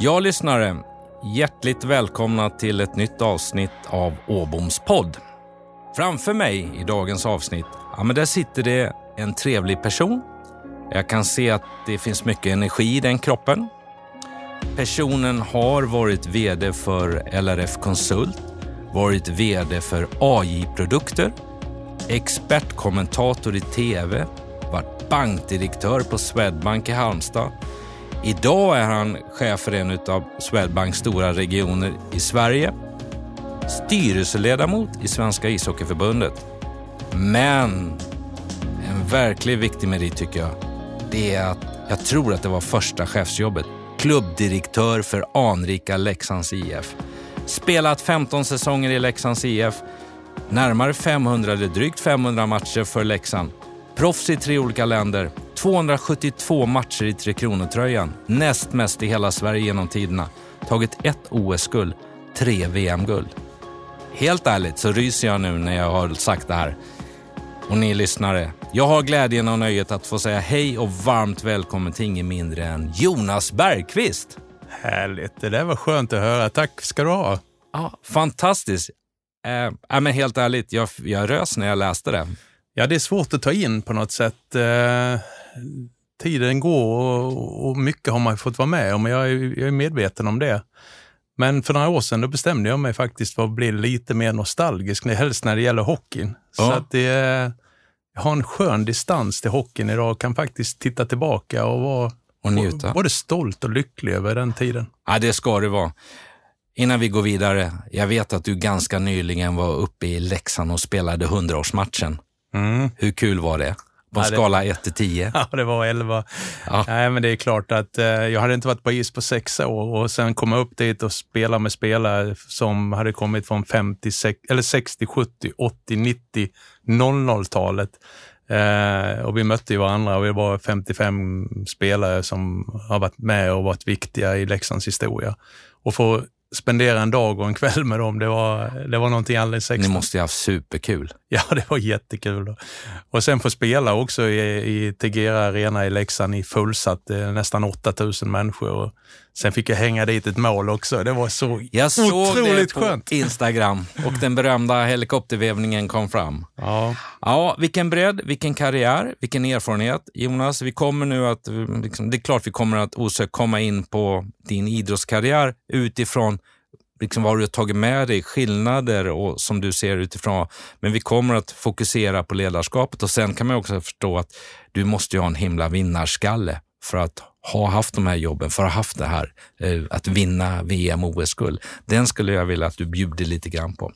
Ja, lyssnare. Hjärtligt välkomna till ett nytt avsnitt av Åboms podd. Framför mig i dagens avsnitt, ja, men där sitter det en trevlig person. Jag kan se att det finns mycket energi i den kroppen. Personen har varit VD för LRF Konsult, varit VD för AJ Produkter, expertkommentator i TV, varit bankdirektör på Swedbank i Halmstad. Idag är han chef för en av Swedbanks stora regioner i Sverige, styrelseledamot i Svenska ishockeyförbundet. Men en verkligt viktig merit tycker jag, det är att jag tror att det var första chefsjobbet. Klubbdirektör för anrika Leksands IF. Spelat 15 säsonger i Leksands IF. Närmare 500 eller drygt 500 matcher för Leksand. Proffs i tre olika länder. 272 matcher i Tre Kronor-tröjan. Näst mest i hela Sverige genom tiderna. Tagit ett OS-guld, tre VM-guld. Helt ärligt så ryser jag nu när jag har sagt det här. Och ni lyssnare, jag har glädjen och nöjet att få säga hej och varmt välkommen till ingen mindre än Jonas Bergqvist. Härligt, det där var skönt att höra. Tack ska du ha. Ja, fantastiskt. Äh, men helt ärligt, jag, jag rös när jag läste det. Ja, det är svårt att ta in på något sätt. Eh, tiden går och, och mycket har man fått vara med om, jag är, jag är medveten om det. Men för några år sedan då bestämde jag mig faktiskt för att bli lite mer nostalgisk, helst när det gäller hockeyn. Ja. Så att det, jag har en skön distans till hockeyn idag och kan faktiskt titta tillbaka och vara och njuta. både stolt och lycklig över den tiden. Ja, det ska du vara. Innan vi går vidare, jag vet att du ganska nyligen var uppe i Leksand och spelade 100-årsmatchen. Mm. Hur kul var det? På en skala 1 till 10? Ja, det var 11. Ja. Nej, men det är klart att eh, jag hade inte varit på is på sex år och sen komma upp dit och spela med spelare som hade kommit från 50, 60, eller 60, 70, 80, 90, 00-talet. Eh, och vi mötte ju varandra och vi var 55 spelare som har varit med och varit viktiga i Leksands historia. Och få spendera en dag och en kväll med dem. Det var, det var någonting alldeles extra. Ni måste ju ha haft superkul. Ja, det var jättekul. Och sen få spela också i, i Tegera Arena i Leksand i fullsatt, eh, nästan 8000 människor. Och sen fick jag hänga dit ett mål också. Det var så jag otroligt såg det på Instagram och den berömda helikoptervävningen kom fram. Ja. ja, vilken bredd, vilken karriär, vilken erfarenhet. Jonas, vi kommer nu att, liksom, det är klart vi kommer att osökt komma in på din idrottskarriär utifrån liksom vad du har tagit med dig, skillnader och som du ser utifrån. Men vi kommer att fokusera på ledarskapet och sen kan man också förstå att du måste ha en himla vinnarskalle för att ha haft de här jobben, för att ha haft det här, eh, att vinna VM och OS-guld. Den skulle jag vilja att du bjuder lite grann på.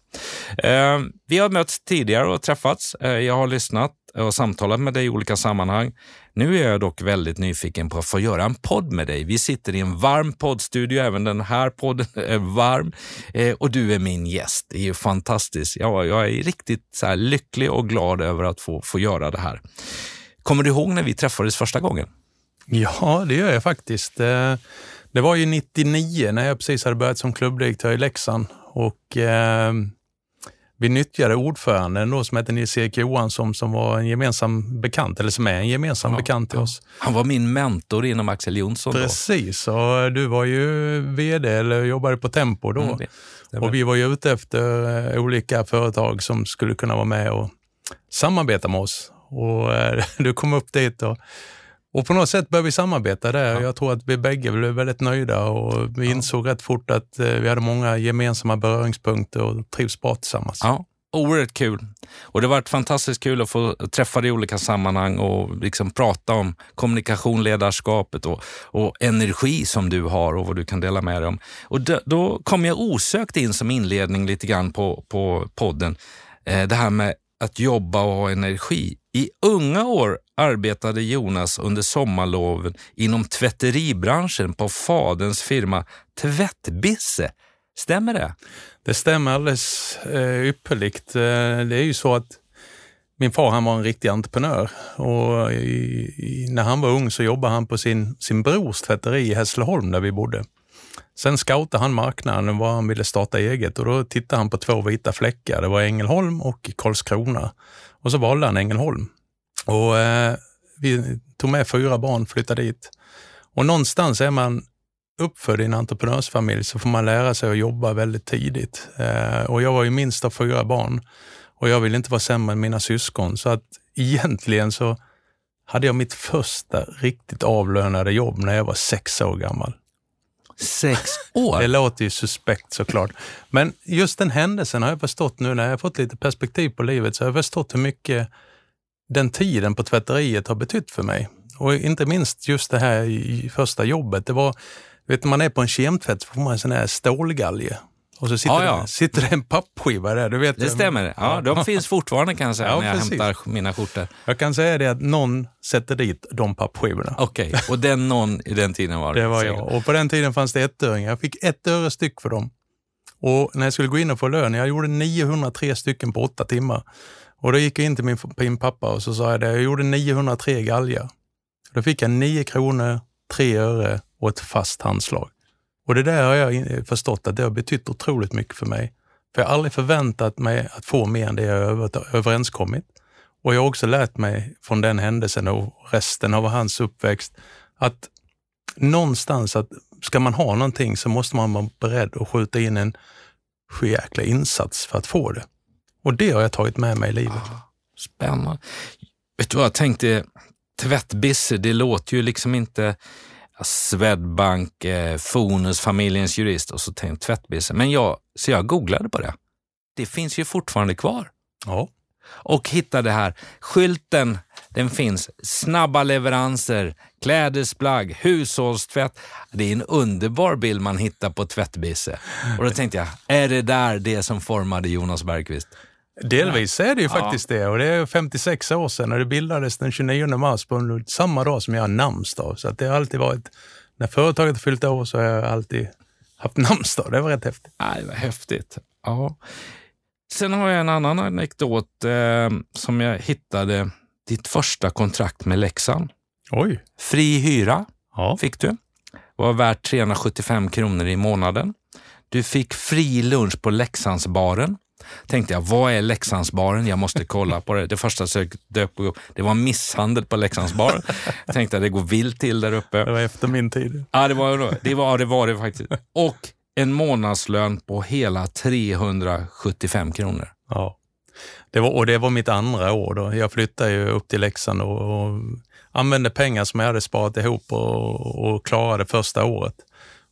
Eh, vi har mötts tidigare och träffats. Eh, jag har lyssnat och samtalat med dig i olika sammanhang. Nu är jag dock väldigt nyfiken på att få göra en podd med dig. Vi sitter i en varm poddstudio, även den här podden är varm och du är min gäst. Det är ju fantastiskt. Jag, jag är riktigt så lycklig och glad över att få, få göra det här. Kommer du ihåg när vi träffades första gången? Ja, det gör jag faktiskt. Eh, det var ju 99 när jag precis hade börjat som klubbdirektör i Leksand och eh, vi nyttjade ordföranden då som hette Nils-Erik Johansson som var en gemensam bekant, eller som är en gemensam ja, bekant till oss. Han var min mentor inom Axel Jonsson. Precis, då. och du var ju VD eller jobbade på Tempo då. Mm, det, och vi var ju ute efter eh, olika företag som skulle kunna vara med och samarbeta med oss. Och du kom upp dit och och på något sätt började vi samarbeta där. Ja. Jag tror att vi bägge blev väldigt nöjda och vi ja. insåg rätt fort att eh, vi hade många gemensamma beröringspunkter och trivs bra tillsammans. Ja. Oerhört kul. Och det har varit fantastiskt kul att få träffa dig i olika sammanhang och liksom prata om kommunikation, ledarskapet och, och energi som du har och vad du kan dela med dig om. Och då, då kom jag osökt in som inledning lite grann på, på podden, eh, det här med att jobba och ha energi. I unga år arbetade Jonas under sommarloven inom tvätteribranschen på faderns firma Tvättbisse. Stämmer det? Det stämmer alldeles eh, ypperligt. Eh, det är ju så att min far han var en riktig entreprenör och i, i, när han var ung så jobbade han på sin, sin brors tvätteri i Hässleholm där vi bodde. Sen scoutade han marknaden vad han ville starta eget och då tittade han på två vita fläckar. Det var Ängelholm och Karlskrona. Och så valde han Ängelholm. Och eh, vi tog med fyra barn, flyttade dit. Och någonstans är man uppfödd i en entreprenörsfamilj så får man lära sig att jobba väldigt tidigt. Eh, och jag var ju minst av fyra barn och jag ville inte vara sämre än mina syskon. Så att egentligen så hade jag mitt första riktigt avlönade jobb när jag var sex år gammal. Sex år? Det låter ju suspekt såklart. Men just den händelsen har jag förstått nu när jag har fått lite perspektiv på livet, så har jag förstått hur mycket den tiden på tvätteriet har betytt för mig. Och inte minst just det här i första jobbet. Det var, vet när man är på en kemtvätt så får man en sån här stålgalge och så sitter, ja, ja. Det, sitter det en pappskiva där. Du vet det stämmer. Ja, de finns fortfarande kan jag säga ja, när jag precis. hämtar mina skjortor. Jag kan säga det att någon sätter dit de pappskivorna. Okej, okay. och den någon i den tiden var det? Det var jag. Och på den tiden fanns det ettöringar. Jag fick ett öre styck för dem. Och när jag skulle gå in och få lön, jag gjorde 903 stycken på åtta timmar. Och då gick jag in till min, min pappa och så sa jag det, jag gjorde 903 galgar. Då fick jag 9 kronor, 3 öre och ett fast handslag. Och det där har jag eh, förstått att det har betytt otroligt mycket för mig. För jag har aldrig förväntat mig att få mer än det jag överenskommit. Och jag har också lärt mig från den händelsen och resten av hans uppväxt att någonstans att ska man ha någonting så måste man vara beredd att skjuta in en sjujäkla insats för att få det. Och det har jag tagit med mig i livet. Ah, spännande. Vet du vad jag tänkte? Tvättbisse, det låter ju liksom inte Swedbank, eh, Fonus, familjens jurist och så tänkte tvättbisse. Men jag, så jag googlade på det. Det finns ju fortfarande kvar. Ja. Och hittade här, skylten, den finns. Snabba leveranser, klädesplagg, hushållstvätt. Det är en underbar bild man hittar på tvättbisse. Och då tänkte jag, är det där det som formade Jonas Bergqvist? Delvis är det ju faktiskt det och det är 56 år sedan och det bildades den 29 mars på samma dag som jag har namnsdag. Så att det har alltid varit, när företaget har fyllt år så har jag alltid haft namnsdag. Det var rätt häftigt. Ja, det var häftigt. Ja. Sen har jag en annan anekdot eh, som jag hittade. Ditt första kontrakt med Leksand. Oj. Fri hyra ja. fick du. Var värt 375 kronor i månaden. Du fick fri lunch på Leksandsbaren tänkte jag, vad är Leksandsbaren? Jag måste kolla på det. Det första jag dök upp, det var misshandel på Leksandsbaren. Jag tänkte att det går vilt till där uppe. Det var efter min tid. Ja, det var det, var, det, var det faktiskt. Och en månadslön på hela 375 kronor. Ja, det var, och det var mitt andra år. Då. Jag flyttade ju upp till Leksand och, och använde pengar som jag hade sparat ihop och, och klarade första året.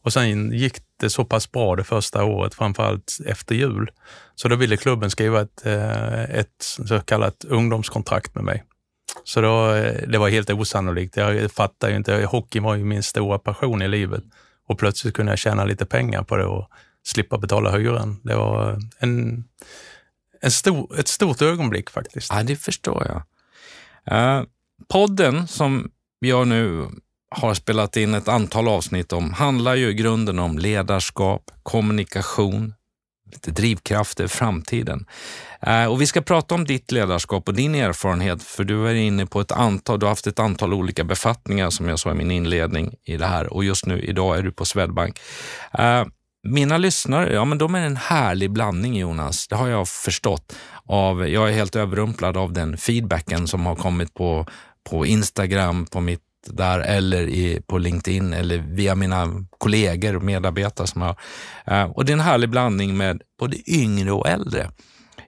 Och sen gick det så pass bra det första året, framförallt efter jul. Så då ville klubben skriva ett, eh, ett så kallat ungdomskontrakt med mig. Så då, eh, det var helt osannolikt. Jag fattade ju inte. Hockey var ju min stora passion i livet och plötsligt kunde jag tjäna lite pengar på det och slippa betala hyran. Det var en, en stor, ett stort ögonblick faktiskt. Ja, det förstår jag. Eh, podden som jag nu har spelat in ett antal avsnitt om handlar ju i grunden om ledarskap, kommunikation, lite drivkrafter, framtiden. Eh, och vi ska prata om ditt ledarskap och din erfarenhet, för du är inne på ett antal, du har haft ett antal olika befattningar som jag sa i min inledning i det här och just nu idag är du på Swedbank. Eh, mina lyssnare, ja men de är en härlig blandning Jonas, det har jag förstått. Av, jag är helt överrumplad av den feedbacken som har kommit på, på Instagram, på mitt där eller i, på LinkedIn eller via mina kollegor och medarbetare. Som jag, eh, och det är en härlig blandning med både yngre och äldre.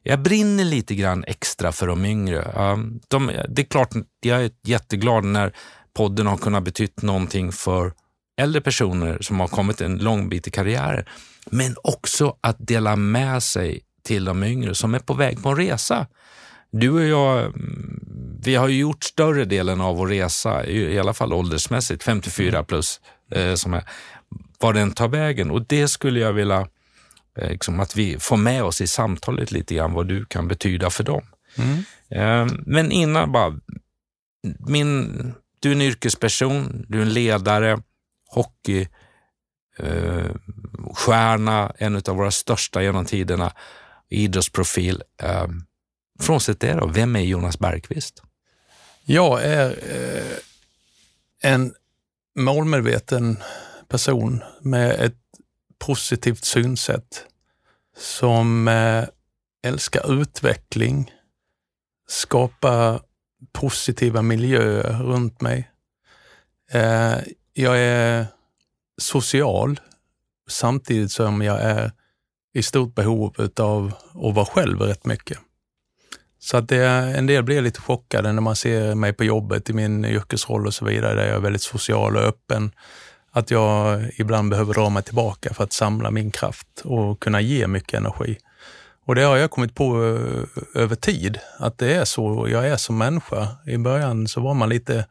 Jag brinner lite grann extra för de yngre. Eh, de, det är klart, jag är jätteglad när podden har kunnat betytt någonting för äldre personer som har kommit en lång bit i karriären. Men också att dela med sig till de yngre som är på väg på en resa. Du och jag, mm, vi har ju gjort större delen av vår resa, i alla fall åldersmässigt, 54 mm. plus, eh, som är, var den tar vägen. Och det skulle jag vilja eh, liksom, att vi får med oss i samtalet lite grann, vad du kan betyda för dem. Mm. Eh, men innan bara, min, du är en yrkesperson, du är en ledare, hockey, eh, stjärna, en av våra största genom tiderna, idrottsprofil. Eh, Frånsett det då, vem är Jonas Bergqvist? Jag är eh, en målmedveten person med ett positivt synsätt som eh, älskar utveckling, skapa positiva miljöer runt mig. Eh, jag är social samtidigt som jag är i stort behov av att vara själv rätt mycket. Så att det, en del blir lite chockade när man ser mig på jobbet i min yrkesroll och så vidare, där jag är väldigt social och öppen. Att jag ibland behöver dra mig tillbaka för att samla min kraft och kunna ge mycket energi. Och det har jag kommit på eh, över tid, att det är så jag är som människa. I början så var man lite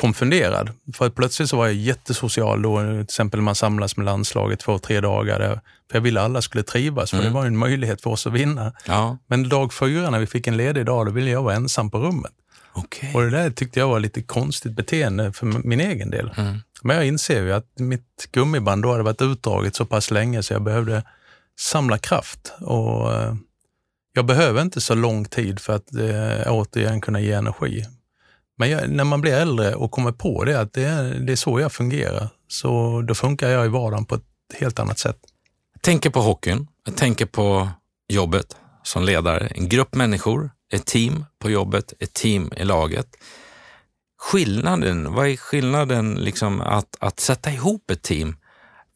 konfunderad. För att plötsligt så var jag jättesocial då, till exempel när man samlas med landslaget två, tre dagar. Där, för jag ville alla skulle trivas, för mm. det var en möjlighet för oss att vinna. Ja. Men dag fyra när vi fick en ledig dag, då ville jag vara ensam på rummet. Okay. Och det där tyckte jag var lite konstigt beteende för min egen del. Mm. Men jag inser ju att mitt gummiband då hade varit utdraget så pass länge så jag behövde samla kraft. Och eh, jag behöver inte så lång tid för att eh, återigen kunna ge energi. Men jag, när man blir äldre och kommer på det, att det är, det är så jag fungerar, så då funkar jag i vardagen på ett helt annat sätt. Jag tänker på hockeyn, jag tänker på jobbet som ledare. En grupp människor, ett team på jobbet, ett team i laget. Skillnaden, vad är skillnaden liksom att, att sätta ihop ett team?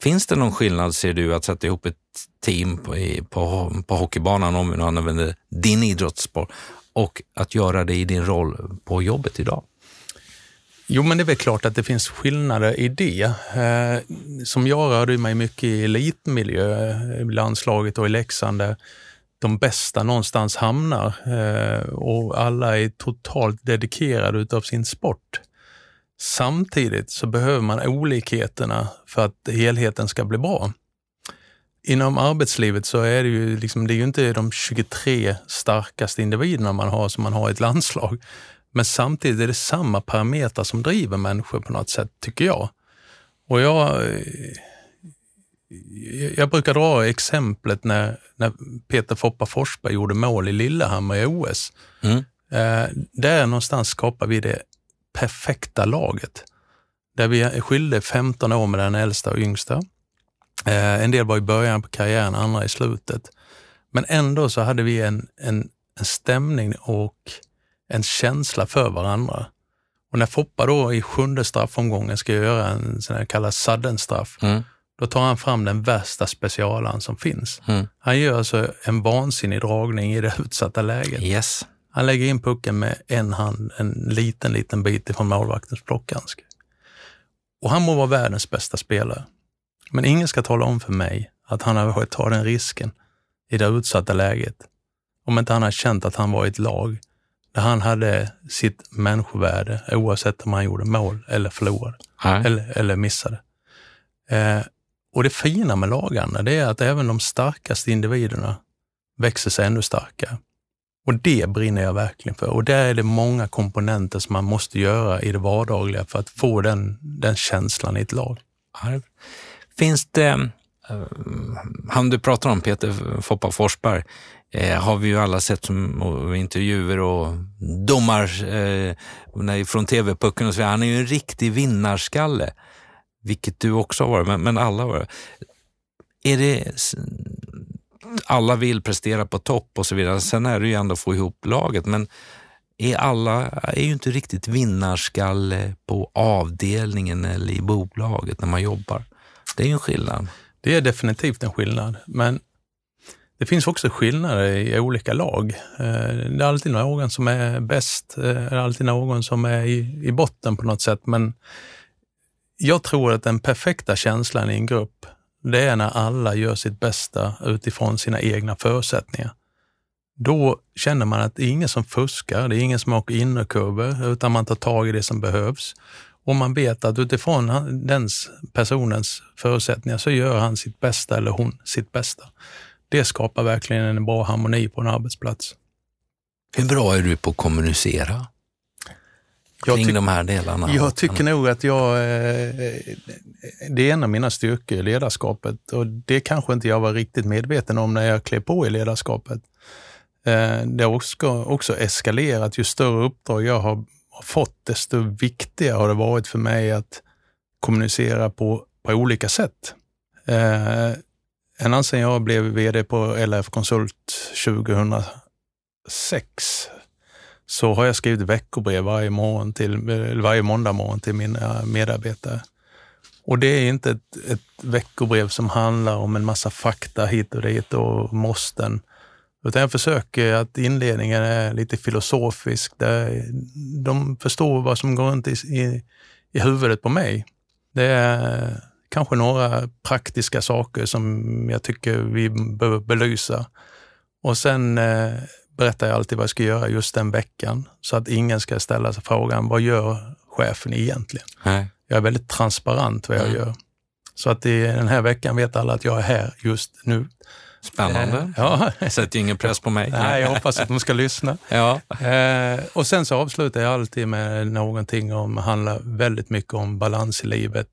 Finns det någon skillnad, ser du, att sätta ihop ett team på, på, på hockeybanan, om vi nu använder din idrottssport, och att göra det i din roll på jobbet idag? Jo, men det är väl klart att det finns skillnader i det. Eh, som jag rörde mig mycket i elitmiljö, eh, i landslaget och i Leksand, där de bästa någonstans hamnar eh, och alla är totalt dedikerade utav sin sport. Samtidigt så behöver man olikheterna för att helheten ska bli bra. Inom arbetslivet så är det ju, liksom, det är ju inte de 23 starkaste individerna man har som man har i ett landslag. Men samtidigt är det samma parametrar som driver människor på något sätt, tycker jag. Och jag, jag brukar dra exemplet när, när Peter Foppa Forsberg gjorde mål i Lillehammer i OS. Mm. Eh, där någonstans skapar vi det perfekta laget. Där vi skilde 15 år med den äldsta och yngsta. Eh, en del var i början på karriären, andra i slutet. Men ändå så hade vi en, en, en stämning och en känsla för varandra. Och när Foppa då i sjunde straffomgången ska göra en sån här kallad sudden straff, mm. då tar han fram den värsta specialaren som finns. Mm. Han gör alltså en vansinnig dragning i det utsatta läget. Yes. Han lägger in pucken med en hand, en liten, liten bit ifrån målvaktens plockhandske. Och han må vara världens bästa spelare. Men ingen ska tala om för mig att han har varit ta den risken i det utsatta läget om inte han har känt att han var i ett lag där han hade sitt människovärde oavsett om han gjorde mål eller förlorade eller, eller missade. Eh, och det fina med lagarna det är att även de starkaste individerna växer sig ännu starkare. Och det brinner jag verkligen för. Och där är det många komponenter som man måste göra i det vardagliga för att få den, den känslan i ett lag. Finns det, eh, han du pratar om, Peter Foppa Forsberg, eh, har vi ju alla sett som intervjuer och domar eh, från TV-pucken och så Han är ju en riktig vinnarskalle, vilket du också har varit, men, men alla har varit. Är det, alla vill prestera på topp och så vidare. Sen är det ju ändå att få ihop laget, men är alla är ju inte riktigt vinnarskalle på avdelningen eller i bolaget när man jobbar. Det är ju en skillnad. Det är definitivt en skillnad, men det finns också skillnader i olika lag. Eh, det är alltid någon som är bäst, eh, det är alltid någon som är i, i botten på något sätt, men jag tror att den perfekta känslan i en grupp, det är när alla gör sitt bästa utifrån sina egna förutsättningar. Då känner man att det är ingen som fuskar, det är ingen som åker innerkurvor, utan man tar tag i det som behövs. Och man vet att utifrån den personens förutsättningar så gör han sitt bästa eller hon sitt bästa. Det skapar verkligen en bra harmoni på en arbetsplats. Hur bra är du på att kommunicera? Kring de här delarna? Jag tycker nog att jag, eh, det är en av mina styrkor i ledarskapet och det kanske inte jag var riktigt medveten om när jag klev på i ledarskapet. Eh, det har också, också eskalerat. Ju större uppdrag jag har har fått, desto viktigare har det varit för mig att kommunicera på, på olika sätt. Eh, ända sedan jag blev VD på LF Konsult 2006 så har jag skrivit veckobrev varje, morgon till, varje måndag morgon till mina medarbetare. Och det är inte ett, ett veckobrev som handlar om en massa fakta hit och dit och måsten. Utan jag försöker att inledningen är lite filosofisk, där de förstår vad som går runt i, i, i huvudet på mig. Det är kanske några praktiska saker som jag tycker vi behöver belysa. Och sen eh, berättar jag alltid vad jag ska göra just den veckan, så att ingen ska ställa sig frågan, vad gör chefen egentligen? Nej. Jag är väldigt transparent vad jag mm. gör. Så att i den här veckan vet alla att jag är här just nu. Spännande. Eh, ja. Sätter ingen press på mig. Nej, jag hoppas att de ska lyssna. ja. Eh, och sen så avslutar jag alltid med någonting om, handlar väldigt mycket om balans i livet.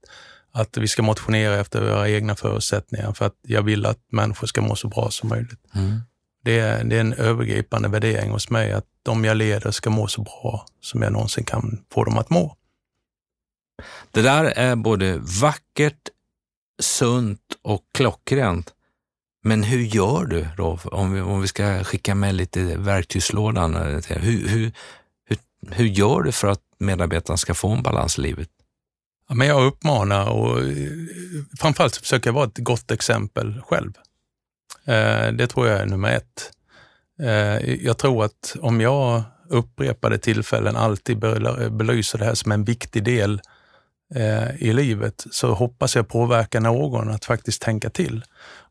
Att vi ska motionera efter våra egna förutsättningar för att jag vill att människor ska må så bra som möjligt. Mm. Det, är, det är en övergripande värdering hos mig att de jag leder ska må så bra som jag någonsin kan få dem att må. Det där är både vackert, sunt och klockrent. Men hur gör du då, om vi, om vi ska skicka med lite verktygslådan? Eh, hur, hur, hur, hur gör du för att medarbetarna ska få en balans i livet? Ja, men jag uppmanar och eh, framförallt försöker jag vara ett gott exempel själv. Eh, det tror jag är nummer ett. Eh, jag tror att om jag upprepade tillfällen alltid eh, belyser det här som en viktig del eh, i livet så hoppas jag påverka någon att faktiskt tänka till.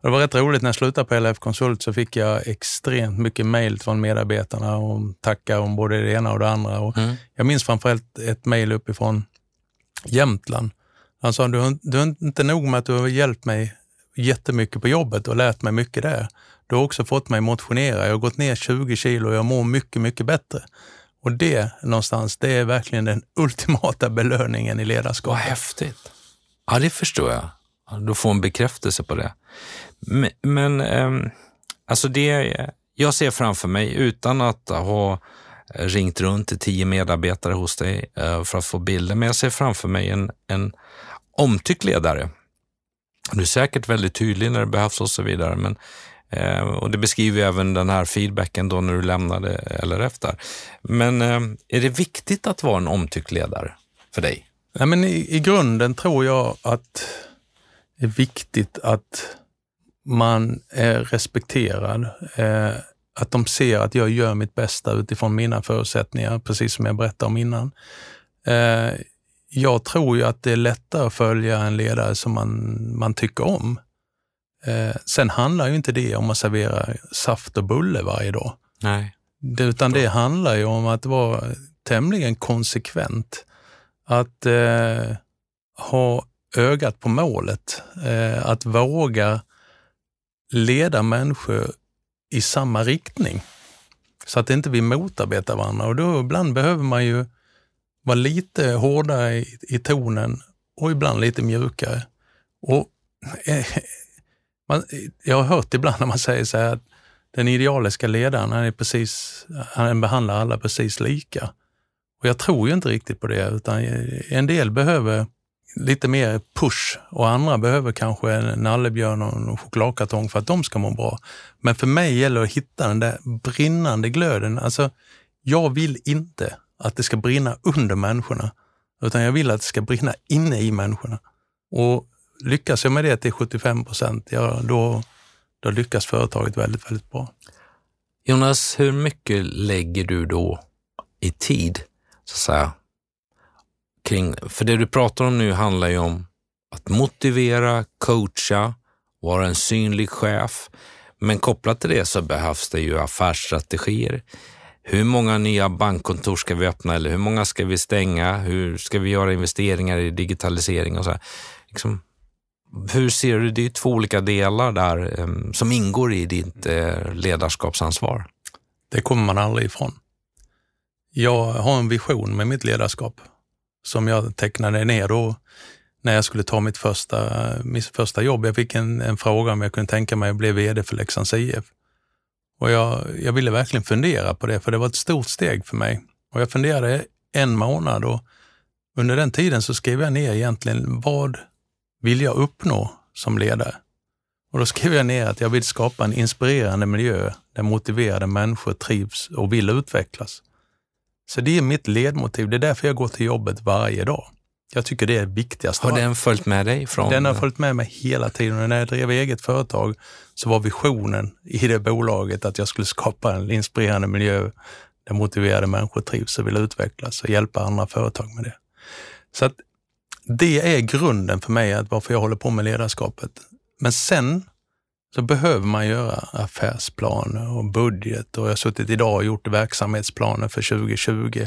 Det var rätt roligt när jag slutade på LF Konsult så fick jag extremt mycket mejl från medarbetarna och tackar om både det ena och det andra. Och mm. Jag minns framförallt ett mejl uppifrån Jämtland. Han sa, du, du är inte nog med att du har hjälpt mig jättemycket på jobbet och lärt mig mycket där. Du har också fått mig motionera. Jag har gått ner 20 kilo och jag mår mycket, mycket bättre. Och det någonstans, det är verkligen den ultimata belöningen i ledarskap. Vad häftigt. Ja, det förstår jag. Du får en bekräftelse på det. Men, men alltså det jag ser framför mig, utan att ha ringt runt till tio medarbetare hos dig eh, för att få bilder, men jag ser framför mig en, en omtyckt ledare. Du är säkert väldigt tydlig när det behövs och så vidare, men Eh, och det beskriver även den här feedbacken då när du lämnade LRF där. Men eh, är det viktigt att vara en omtyckt ledare för dig? Ja, men i, I grunden tror jag att är viktigt att man är respekterad. Eh, att de ser att jag gör mitt bästa utifrån mina förutsättningar, precis som jag berättade om innan. Eh, jag tror ju att det är lättare att följa en ledare som man, man tycker om. Eh, sen handlar ju inte det om att servera saft och bulle varje dag. Nej. Det, utan det handlar ju om att vara tämligen konsekvent. Att eh, ha ögat på målet. Eh, att våga leda människor i samma riktning. Så att inte vi motarbetar varandra. Och då ibland behöver man ju vara lite hårdare i, i tonen och ibland lite mjukare. Och eh, man, jag har hört ibland när man säger så här att den idealiska ledaren, han, är precis, han behandlar alla precis lika. Och jag tror ju inte riktigt på det, utan en del behöver lite mer push och andra behöver kanske en nallebjörn och en chokladkartong för att de ska må bra. Men för mig gäller det att hitta den där brinnande glöden. Alltså, jag vill inte att det ska brinna under människorna, utan jag vill att det ska brinna inne i människorna. Och lyckas jag med det till 75 procent, ja, då, då lyckas företaget väldigt, väldigt bra. Jonas, hur mycket lägger du då i tid, så att säga, kring, för det du pratar om nu handlar ju om att motivera, coacha, vara en synlig chef. Men kopplat till det så behövs det ju affärsstrategier. Hur många nya bankkontor ska vi öppna eller hur många ska vi stänga? Hur ska vi göra investeringar i digitalisering och så? Här? Liksom, hur ser du, det är två olika delar där um, som ingår i ditt uh, ledarskapsansvar. Det kommer man aldrig ifrån. Jag har en vision med mitt ledarskap som jag tecknade ner då när jag skulle ta mitt första, mitt första jobb. Jag fick en, en fråga om jag kunde tänka mig att bli VD för Leksands IF. Och jag, jag ville verkligen fundera på det, för det var ett stort steg för mig. Och jag funderade en månad och under den tiden så skrev jag ner egentligen vad vill jag uppnå som ledare? Och då skrev jag ner att jag vill skapa en inspirerande miljö där motiverade människor trivs och vill utvecklas. Så det är mitt ledmotiv. Det är därför jag går till jobbet varje dag. Jag tycker det är viktigast. Har den följt med dig? Från... Den har följt med mig hela tiden. När jag drev eget företag så var visionen i det bolaget att jag skulle skapa en inspirerande miljö där motiverade människor trivs och vill utvecklas och hjälpa andra företag med det. Så att det är grunden för mig, att varför jag håller på med ledarskapet. Men sen så behöver man göra affärsplaner och budget och jag har suttit idag och gjort verksamhetsplaner för 2020.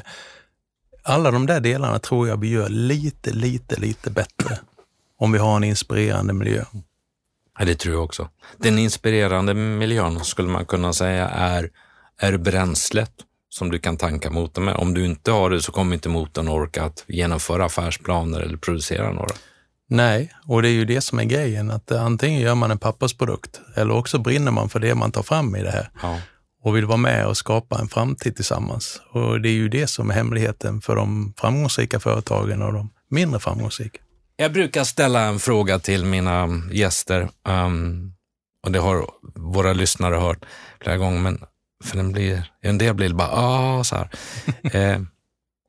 Alla de där delarna tror jag vi gör lite, lite, lite bättre om vi har en inspirerande miljö. Ja, det tror jag också. Den inspirerande miljön skulle man kunna säga är, är bränslet som du kan tanka motorn med. Om du inte har det så kommer inte motorn orka att genomföra affärsplaner eller producera några. Nej, och det är ju det som är grejen, att antingen gör man en pappersprodukt eller också brinner man för det man tar fram i det här ja. och vill vara med och skapa en framtid tillsammans. Och det är ju det som är hemligheten för de framgångsrika företagen och de mindre framgångsrika. Jag brukar ställa en fråga till mina gäster um, och det har våra lyssnare hört flera gånger, men för den blir, en del blir bara ah, så här. eh,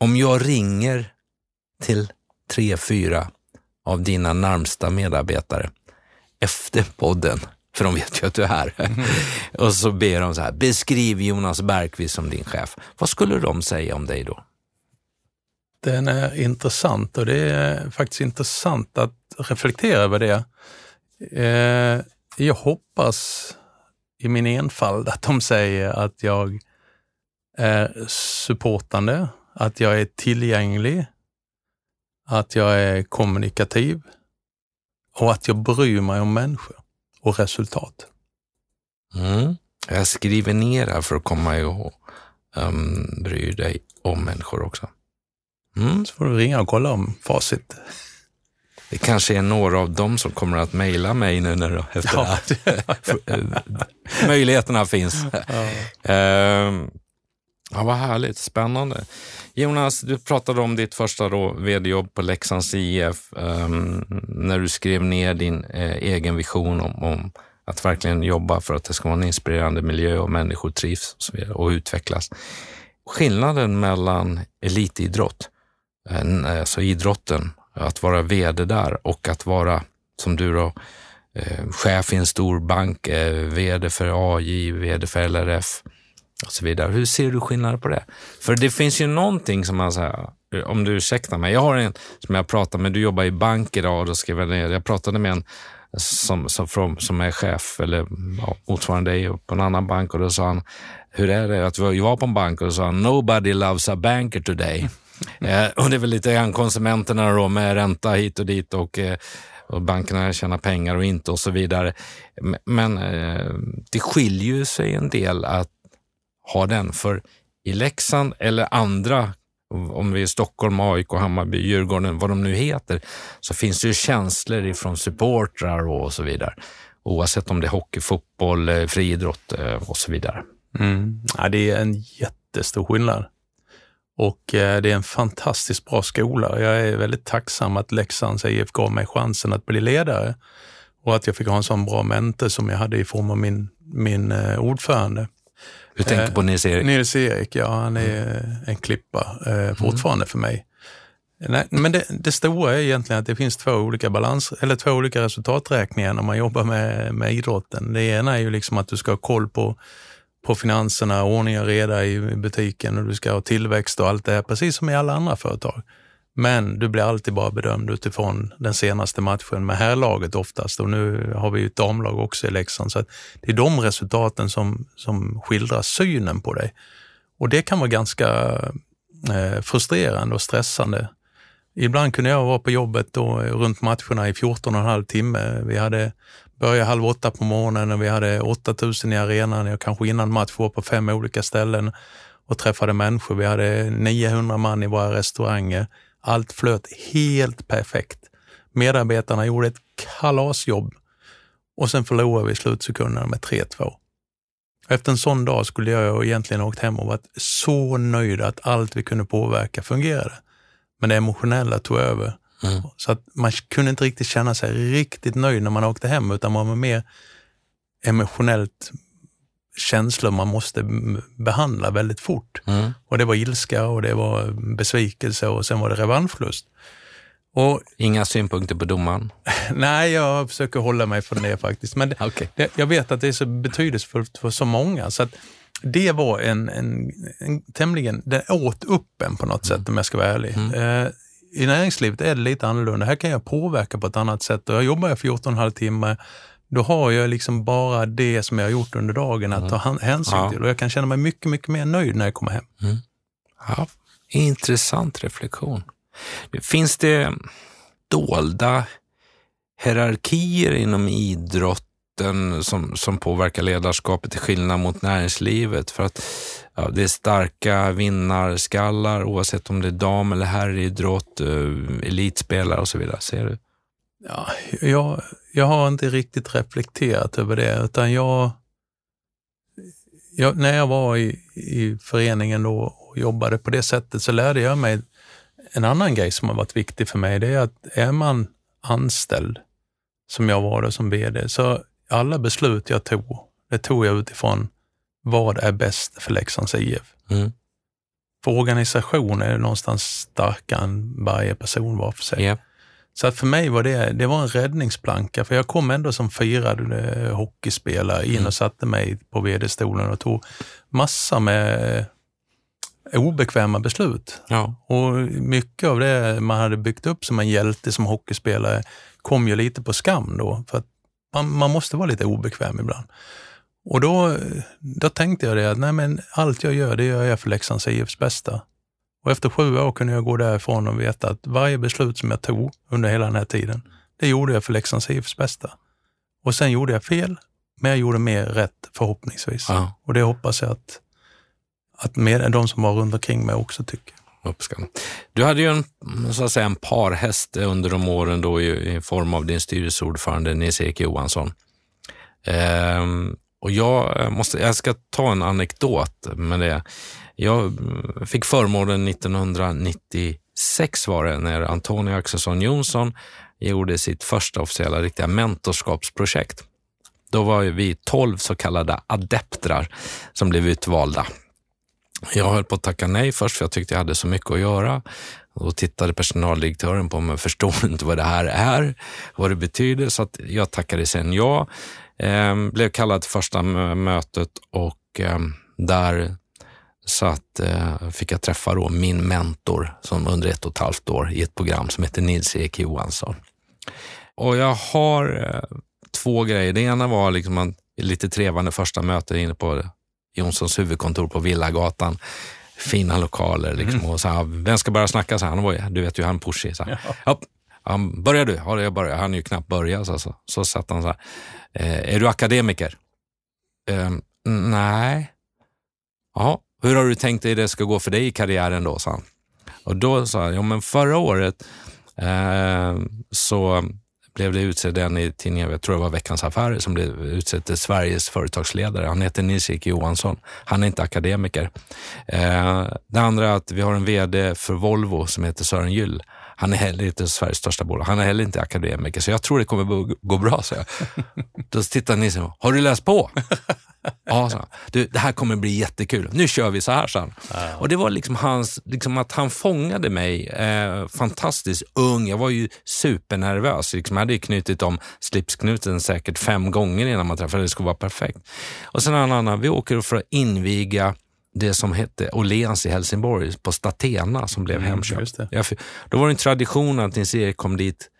om jag ringer till tre, fyra av dina närmsta medarbetare efter podden, för de vet ju att du är här, mm. och så ber de så här, beskriv Jonas Bergqvist som din chef. Vad skulle de säga om dig då? Den är intressant och det är faktiskt intressant att reflektera över det. Eh, jag hoppas i min enfald att de säger att jag är supportande, att jag är tillgänglig, att jag är kommunikativ och att jag bryr mig om människor och resultat. Mm. Jag skriver ner här för att komma ihåg. Um, bryr dig om människor också. Mm. Så får du ringa och kolla om facit. Det kanske är några av dem som kommer att mejla mig nu när, efter ja. det här. Möjligheterna finns. Ja. Uh, ja, vad härligt, spännande. Jonas, du pratade om ditt första vd-jobb på Leksands IF um, ehm, när du skrev ner din eh, egen vision om, om, att verkligen jobba för att det ska vara en inspirerande miljö och människor trivs och, så vidare, och utvecklas. Skillnaden mellan elitidrott, eh, alltså idrotten, att vara vd där och att vara, som du då, eh, chef i en stor bank, eh, vd för AJ, vd för LRF, och så vidare. Hur ser du skillnader på det? För det finns ju någonting som man säger, om du ursäktar mig. Jag har en som jag pratar med, du jobbar i bank idag och då skrev jag ner, jag pratade med en som, som, from, som är chef eller ja, motsvarande dig på en annan bank och då sa han, hur är det att vi var på en bank och då sa han, nobody loves a banker today. eh, och det är väl lite grann konsumenterna då med ränta hit och dit och eh, och bankerna tjänar pengar och inte och så vidare. Men eh, det skiljer sig en del att ha den. För i Leksand eller andra, om vi är Stockholm, AIK, Hammarby, Djurgården, vad de nu heter, så finns det ju känslor ifrån supportrar och så vidare. Oavsett om det är hockey, fotboll, eh, friidrott eh, och så vidare. Mm. Ja, det är en jättestor skillnad. Och eh, det är en fantastiskt bra skola. Jag är väldigt tacksam att Leksands IF gav mig chansen att bli ledare och att jag fick ha en sån bra mentor som jag hade i form av min, min eh, ordförande. Du tänker på Nils-Erik? Nils-Erik, ja. Han är en klippa eh, fortfarande mm. för mig. Nej, men det, det, stora är egentligen att det finns två olika balans, eller två olika resultaträkningar när man jobbar med, med idrotten. Det ena är ju liksom att du ska ha koll på, på finanserna, ordning och reda i butiken och du ska ha tillväxt och allt det här, precis som i alla andra företag. Men du blir alltid bara bedömd utifrån den senaste matchen med herrlaget oftast och nu har vi ju ett damlag också i Leksand. Så det är de resultaten som, som skildrar synen på dig. Och det kan vara ganska eh, frustrerande och stressande. Ibland kunde jag vara på jobbet då, runt matcherna i 14 och en halv timme. Vi hade börjat halv åtta på morgonen och vi hade 8000 i arenan. Jag kanske innan match var på fem olika ställen och träffade människor. Vi hade 900 man i våra restauranger. Allt flöt helt perfekt. Medarbetarna gjorde ett kalasjobb och sen förlorade vi slutsekunderna med 3-2. Efter en sån dag skulle jag egentligen åkt hem och varit så nöjd att allt vi kunde påverka fungerade. Men det emotionella tog över. Mm. Så att man kunde inte riktigt känna sig riktigt nöjd när man åkte hem, utan man var mer emotionellt känslor man måste behandla väldigt fort. Mm. Och det var ilska och det var besvikelse och sen var det revanschlust. Och, Inga synpunkter på domaren? Nej, jag försöker hålla mig från det faktiskt. Men okay. det, jag vet att det är så betydelsefullt för så många. Så det var en, en, en tämligen, den åt upp en på något mm. sätt om jag ska vara ärlig. Mm. Eh, I näringslivet är det lite annorlunda. Här kan jag påverka på ett annat sätt. Och jag jobbar 14,5 timmar då har jag liksom bara det som jag har gjort under dagen att mm. ta hänsyn ja. till och jag kan känna mig mycket, mycket mer nöjd när jag kommer hem. Mm. Ja, intressant reflektion. Finns det dolda hierarkier inom idrotten som, som påverkar ledarskapet till skillnad mot näringslivet? För att ja, det är starka vinnarskallar oavsett om det är dam eller herridrott, eh, elitspelare och så vidare. Ser du? Ja, jag, jag har inte riktigt reflekterat över det, utan jag, jag när jag var i, i föreningen då och jobbade på det sättet så lärde jag mig en annan grej som har varit viktig för mig. Det är att är man anställd, som jag var då som VD, så alla beslut jag tog, det tog jag utifrån vad är bäst för Leksands IF. Mm. För organisation är någonstans starkare än varje person var för sig. Yeah. Så att för mig var det, det var en räddningsplanka, för jag kom ändå som firad eh, hockeyspelare in mm. och satte mig på vd-stolen och tog massa med obekväma beslut. Ja. Och mycket av det man hade byggt upp som en hjälte som hockeyspelare kom ju lite på skam då, för att man, man måste vara lite obekväm ibland. Och då, då tänkte jag det att nej men allt jag gör, det gör jag för Leksands IFs bästa. Och efter sju år kunde jag gå därifrån och veta att varje beslut som jag tog under hela den här tiden, det gjorde jag för Leksands IFs bästa. Och sen gjorde jag fel, men jag gjorde mer rätt förhoppningsvis. Ja. Och det hoppas jag att, att mer, de som var runt omkring mig också tycker. Du hade ju en, så att säga, en parhäst under de åren då i, i form av din styrelseordförande Nils-Erik Johansson. Ehm, och jag, måste, jag ska ta en anekdot med det. Jag fick förmånen 1996 var det, när Antonio Axelsson Jonsson gjorde sitt första officiella riktiga mentorskapsprojekt. Då var vi tolv så kallade adeptrar som blev utvalda. Jag höll på att tacka nej först för jag tyckte jag hade så mycket att göra. Då tittade personaldirektören på mig och förstod inte vad det här är, vad det betyder, så att jag tackade sen ja. Eh, blev kallad till första mötet och eh, där så att, eh, fick jag träffa då min mentor som under ett och ett halvt år i ett program som heter Nils-Erik Johansson. Och jag har eh, två grejer. Det ena var liksom en lite trevande första möte inne på Jonssons huvudkontor på Villagatan. Fina lokaler liksom. Mm. Och så här, vem ska börja snacka? Så här, han var, du vet ju han Pushy. Så här. Ja. Ja, börjar du? Ja, jag börjar. Han är ju knappt börjat. Så, så satt han så här. Eh, är du akademiker? Eh, nej. Ja, hur har du tänkt dig det ska gå för dig i karriären då? sa han. Och då sa han, ja men förra året eh, så blev det utsedd en i tidningen, jag tror det var Veckans Affärer, som blev utsedd till Sveriges företagsledare. Han heter Nils-Erik Johansson. Han är inte akademiker. Eh, det andra är att vi har en VD för Volvo som heter Sören Gyll. Han är heller inte Sveriges största bolag. Han är heller inte akademiker, så jag tror det kommer gå bra, så jag. Då tittar Nisse har du läst på? ja, så. Du, det här kommer bli jättekul. Nu kör vi så här, så ja. Och det var liksom hans, liksom att han fångade mig eh, fantastiskt ung. Jag var ju supernervös. Liksom, jag hade knutit om slipsknuten säkert fem gånger innan man träffade. Det skulle vara perfekt. Och sen en annan, vi åker för att inviga det som hette Åhléns i Helsingborg på Statena som blev mm, Hemköp. Då var det en tradition att Nils-Erik kom dit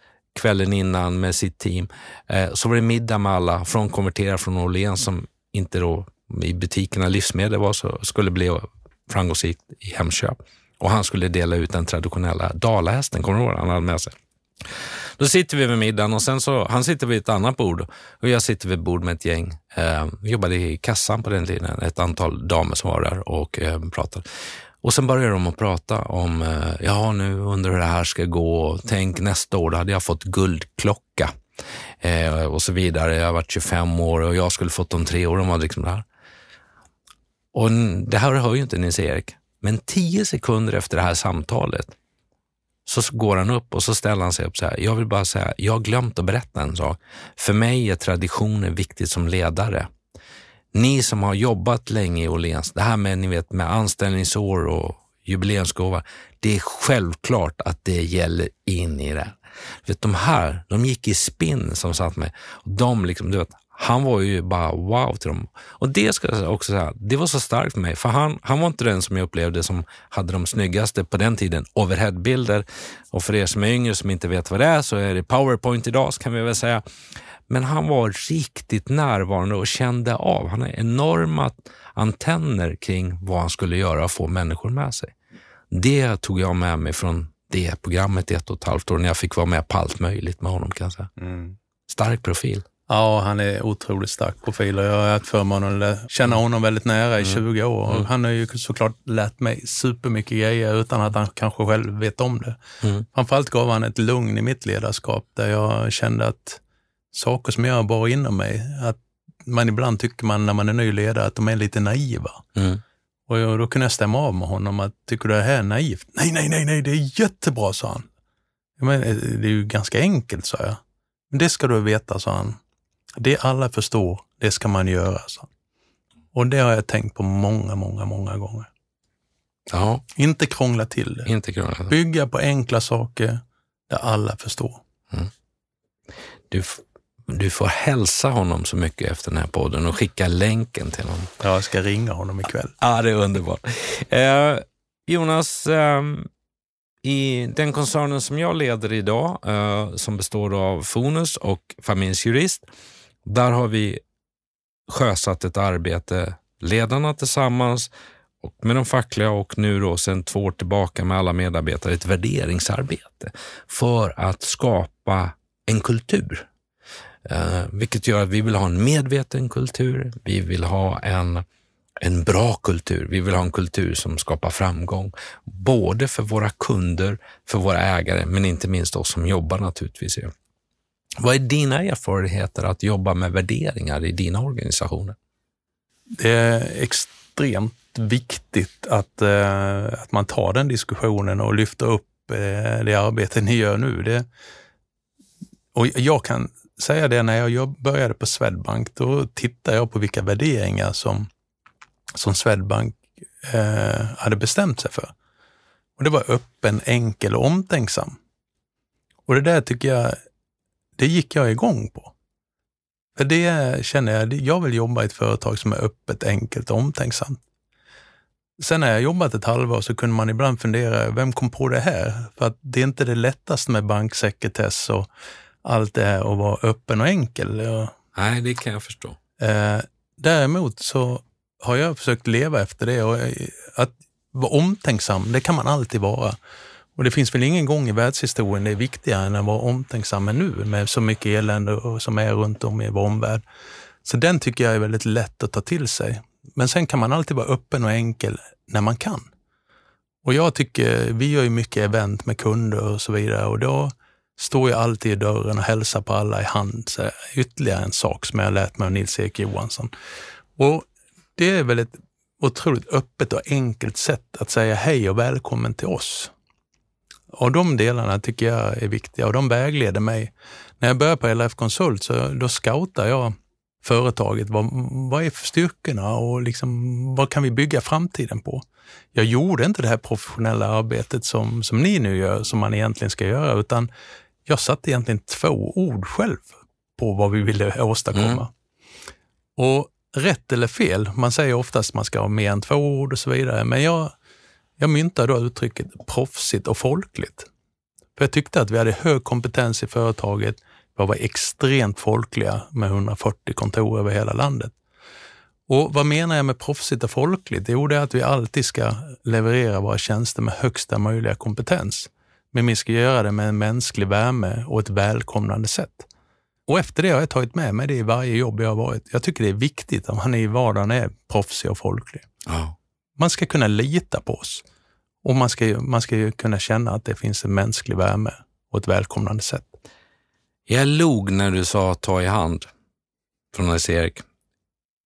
kvällen innan med sitt team. Eh, så var det middag med alla från konverterade från Åhléns som inte då i butikerna livsmedel var så skulle bli framgångsrikt i Hemköp. Och han skulle dela ut den traditionella dalahästen, kommer du ihåg Han hade med sig. Då sitter vi vid middagen och sen så, han sitter vid ett annat bord och jag sitter vid ett bord med ett gäng. Eh, jobbade i kassan på den tiden, ett antal damer som var där och eh, pratade. Och sen började de att prata om, eh, ja nu undrar hur det här ska gå, tänk nästa år, då hade jag fått guldklocka eh, och så vidare. Jag har varit 25 år och jag skulle fått de tre åren var liksom det här. Och det här hör ju inte Nils-Erik, men tio sekunder efter det här samtalet så går han upp och så ställer han sig upp så här. Jag vill bara säga, jag har glömt att berätta en sak. För mig är traditioner viktigt som ledare. Ni som har jobbat länge i Åhléns, det här med, ni vet, med anställningsår och jubileumsgåva. Det är självklart att det gäller in i det. Vet, de här, de gick i spinn som satt med. De liksom, du vet, han var ju bara wow till dem. Och det ska jag också säga, det var så starkt för mig, för han, han var inte den som jag upplevde som hade de snyggaste på den tiden overheadbilder. Och för er som är yngre som inte vet vad det är så är det powerpoint idag kan vi väl säga. Men han var riktigt närvarande och kände av. Han har enorma antenner kring vad han skulle göra och få människor med sig. Det tog jag med mig från det programmet i ett och ett halvt år när jag fick vara med på allt möjligt med honom kan jag säga. Mm. Stark profil. Ja, han är otroligt stark profil och jag har haft förmånen att känna honom väldigt nära i mm. 20 år. Mm. Han har ju såklart lärt mig supermycket grejer utan att han kanske själv vet om det. Mm. Framförallt gav han ett lugn i mitt ledarskap där jag kände att saker som jag bar inom mig, att man ibland tycker man när man är ny ledare att de är lite naiva. Mm. Och jag, då kunde jag stämma av med honom att, tycker du det här är naivt? Nej, nej, nej, nej, det är jättebra, sa han. Men, det är ju ganska enkelt, sa jag. Men det ska du veta, sa han. Det alla förstår, det ska man göra. Så. Och det har jag tänkt på många, många, många gånger. Ja. Inte krångla till det. Inte krångla. Bygga på enkla saker där alla förstår. Mm. Du, du får hälsa honom så mycket efter den här podden och skicka länken till honom. Ja, jag ska ringa honom ikväll. Ja, det är underbart. Eh, Jonas, eh, i den koncernen som jag leder idag, eh, som består av Fonus och Familjsjurist, där har vi sjösatt ett arbete, ledarna tillsammans och med de fackliga och nu då sedan två år tillbaka med alla medarbetare ett värderingsarbete för att skapa en kultur. Eh, vilket gör att vi vill ha en medveten kultur. Vi vill ha en, en bra kultur. Vi vill ha en kultur som skapar framgång, både för våra kunder, för våra ägare, men inte minst oss som jobbar naturligtvis. Vad är dina erfarenheter att jobba med värderingar i dina organisationer? Det är extremt viktigt att, eh, att man tar den diskussionen och lyfter upp eh, det arbete ni gör nu. Det, och jag kan säga det, när jag började på Swedbank, då tittade jag på vilka värderingar som, som Swedbank eh, hade bestämt sig för. Och det var öppen, enkel och omtänksam. Och det där tycker jag det gick jag igång på. För det känner jag, jag vill jobba i ett företag som är öppet, enkelt och omtänksamt. Sen när jag jobbat ett halvår så kunde man ibland fundera, vem kom på det här? För att det är inte det lättaste med banksekretess och allt det här att vara öppen och enkel. Nej, det kan jag förstå. Eh, däremot så har jag försökt leva efter det och att vara omtänksam, det kan man alltid vara. Och det finns väl ingen gång i världshistorien det är viktigare än att vara omtänksam än nu med så mycket elände som är runt om i vår omvärld. Så den tycker jag är väldigt lätt att ta till sig. Men sen kan man alltid vara öppen och enkel när man kan. Och jag tycker, vi gör ju mycket event med kunder och så vidare och då står jag alltid i dörren och hälsar på alla i hand. Så ytterligare en sak som jag lärt mig av Nils-Erik Johansson. Och det är väl ett otroligt öppet och enkelt sätt att säga hej och välkommen till oss. Och de delarna tycker jag är viktiga och de vägleder mig. När jag började på LRF Konsult så då scoutar jag företaget. Vad, vad är styrkorna och liksom, vad kan vi bygga framtiden på? Jag gjorde inte det här professionella arbetet som, som ni nu gör, som man egentligen ska göra, utan jag satte egentligen två ord själv på vad vi ville åstadkomma. Mm. Och rätt eller fel, man säger oftast att man ska ha mer än två ord och så vidare, men jag jag myntade då uttrycket proffsigt och folkligt. För jag tyckte att vi hade hög kompetens i företaget. Vi var extremt folkliga med 140 kontor över hela landet. Och vad menar jag med proffsigt och folkligt? Jo, det är att vi alltid ska leverera våra tjänster med högsta möjliga kompetens. Men vi ska göra det med en mänsklig värme och ett välkomnande sätt. Och efter det har jag tagit med mig det i varje jobb jag har varit. Jag tycker det är viktigt att man i vardagen är proffsig och folklig. Ja. Man ska kunna lita på oss. Och man ska, man ska ju kunna känna att det finns en mänsklig värme och ett välkomnande sätt. Jag log när du sa ta i hand från Nils-Erik.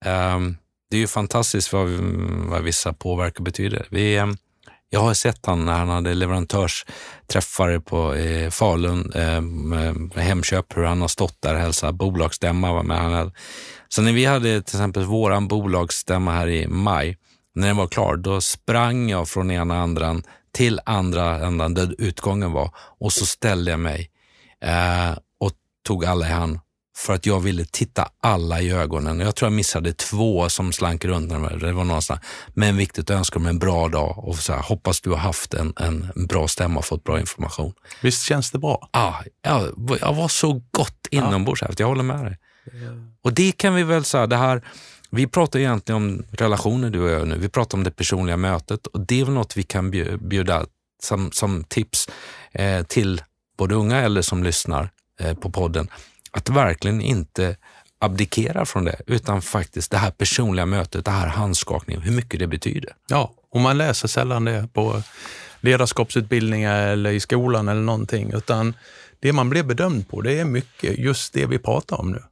Um, ehm, det är ju fantastiskt vad, vad vissa påverkar betyder. Vi, um, jag har sett han när han hade leverantörsträffar på eh, Falun eh, med, Hemköp, hur han har stått där och hälsat bolagsstämma. Med han hade. Så när vi hade till exempel våran bolagsstämma här i maj, när den var klar, då sprang jag från ena andran till andra ändan där utgången var och så ställde jag mig eh, och tog alla i hand för att jag ville titta alla i ögonen. Jag tror jag missade två som slank runt. Det var någonstans. Men viktigt att önska dem en bra dag och så här, hoppas du har haft en, en bra stämma och fått bra information. Visst känns det bra? Ah, ja, jag var så gott inombords. Ja. Jag håller med dig. Och det kan vi väl säga, det här, vi pratar egentligen om relationer du och jag nu. Vi pratar om det personliga mötet och det är väl något vi kan bjuda som, som tips eh, till både unga eller som lyssnar eh, på podden att verkligen inte abdikera från det, utan faktiskt det här personliga mötet, det här handskakningen, hur mycket det betyder. Ja, och man läser sällan det på ledarskapsutbildningar eller i skolan eller någonting, utan det man blir bedömd på, det är mycket just det vi pratar om nu.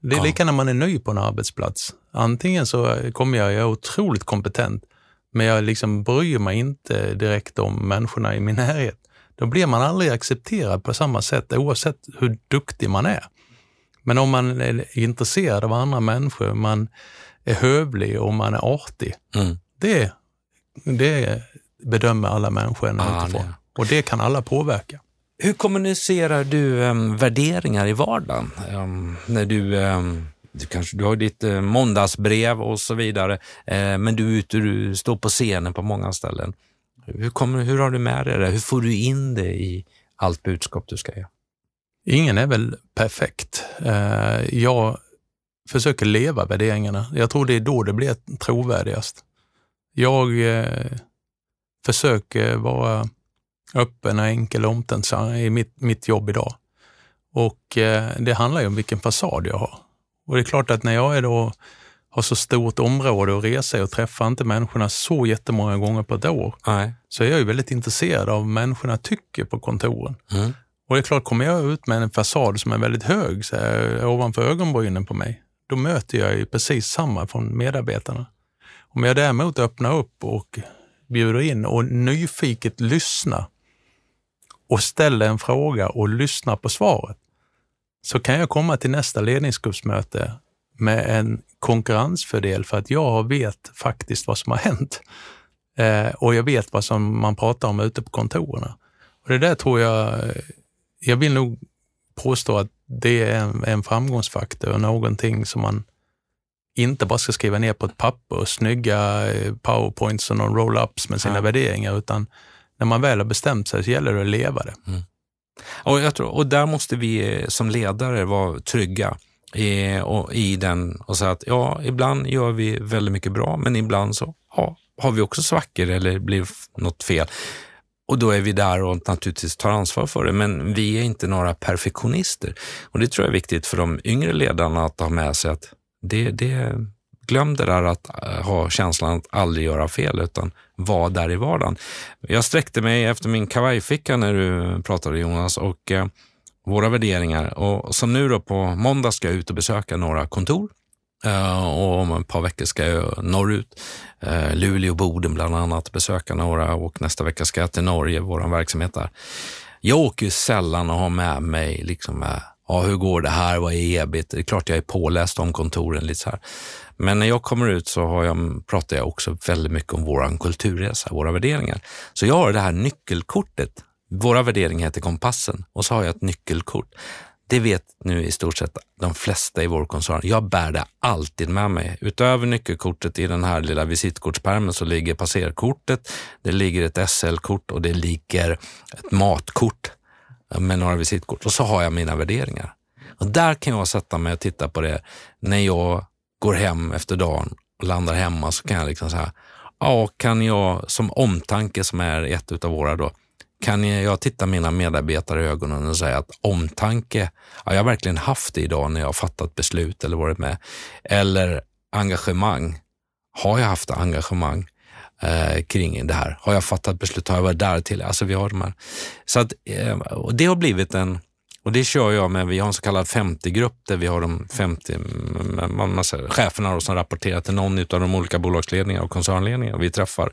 Det är ja. lika när man är ny på en arbetsplats. Antingen så kommer jag, jag är otroligt kompetent, men jag liksom bryr mig inte direkt om människorna i min närhet. Då blir man aldrig accepterad på samma sätt oavsett hur duktig man är. Men om man är intresserad av andra människor, man är hövlig och man är artig, mm. det, det bedömer alla människor ah, utifrån. Det. Och det kan alla påverka. Hur kommunicerar du um, värderingar i vardagen? Um, när du, um, du, kanske, du har ditt eh, måndagsbrev och så vidare, eh, men du är ute du står på scenen på många ställen. Hur, kommer, hur har du med dig det? Hur får du in det i allt budskap du ska ge? Ingen är väl perfekt. Eh, jag försöker leva värderingarna. Jag tror det är då det blir trovärdigast. Jag eh, försöker vara öppen, och enkel och omtänksam i mitt, mitt jobb idag. Och eh, det handlar ju om vilken fasad jag har. Och det är klart att när jag är då, har så stort område att resa och träffar inte människorna så jättemånga gånger på ett år, Nej. så är jag ju väldigt intresserad av vad människorna tycker på kontoren. Mm. Och det är klart, kommer jag ut med en fasad som är väldigt hög, så här, ovanför ögonbrynen på mig, då möter jag ju precis samma från medarbetarna. Om jag däremot öppnar upp och bjuder in och nyfiket lyssnar och ställer en fråga och lyssnar på svaret, så kan jag komma till nästa ledningsgruppsmöte med en konkurrensfördel för att jag vet faktiskt vad som har hänt. Eh, och jag vet vad som man pratar om ute på kontoren. Och det där tror jag, jag vill nog påstå att det är en, en framgångsfaktor och någonting som man inte bara ska skriva ner på ett papper, snygga eh, powerpoints och roll-ups med sina ja. värderingar, utan när man väl har bestämt sig så gäller det att leva det. Mm. Och, jag tror, och där måste vi eh, som ledare vara trygga i, och, i den och säga att ja, ibland gör vi väldigt mycket bra, men ibland så ja, har vi också svackor eller blir något fel. Och då är vi där och naturligtvis tar ansvar för det, men vi är inte några perfektionister. Och det tror jag är viktigt för de yngre ledarna att ha med sig att det, det, glöm det där att eh, ha känslan att aldrig göra fel, utan vara där i vardagen. Jag sträckte mig efter min kavajficka när du pratade Jonas och eh, våra värderingar. Och som nu då på måndag ska jag ut och besöka några kontor eh, och om ett par veckor ska jag norrut, eh, Luleå och Boden bland annat, besöka några och nästa vecka ska jag till Norge, vår verksamhet där. Jag åker ju sällan och har med mig liksom, eh, ja, hur går det här, vad är ebit? Det är klart jag är påläst om kontoren lite så här. Men när jag kommer ut så har jag, pratar jag också väldigt mycket om vår kulturresa, våra värderingar. Så jag har det här nyckelkortet. Våra värderingar heter Kompassen och så har jag ett nyckelkort. Det vet nu i stort sett de flesta i vår koncern. Jag bär det alltid med mig. Utöver nyckelkortet i den här lilla visitkortspärmen så ligger passerkortet, det ligger ett SL-kort och det ligger ett matkort med några visitkort och så har jag mina värderingar. Och där kan jag sätta mig och titta på det när jag går hem efter dagen och landar hemma så kan jag liksom säga, ja, kan jag som omtanke som är ett av våra då, kan jag titta mina medarbetare i ögonen och säga att omtanke, ja, jag har verkligen haft det idag när jag har fattat beslut eller varit med. Eller engagemang, har jag haft engagemang? eh, kring det här. Har jag fattat beslut? Har jag varit där till? Alltså vi har de här. Så att, eh, och det har blivit en, och det kör jag med, vi har en så kallad 50-grupp där vi har de 50 man, man säger, cheferna som rapporterar till någon av de olika bolagsledningarna och koncernledningarna vi träffar.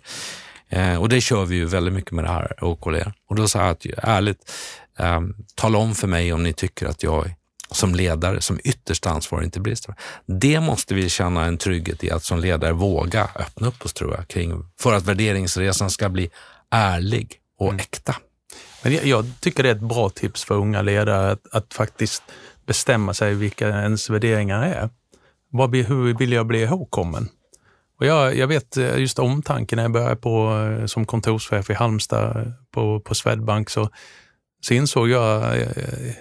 Eh, och det kör vi ju väldigt mycket med det här OKL. Och då sa jag att ärligt, eh, tala om för mig om ni tycker att jag som ledare, som ytterst ansvarig, inte brister. Det måste vi känna en trygghet i att som ledare våga öppna upp oss, tror jag, kring, för att värderingsresan ska bli ärlig och mm. äkta. Men jag, jag, tycker det är ett bra tips för unga ledare att, att faktiskt bestämma sig vilka ens värderingar är. Vad, hur vill jag bli ihågkommen? Och jag, jag vet eh, just omtanken när jag började på, eh, som kontorschef i Halmstad på, på Swedbank så, så insåg jag, eh,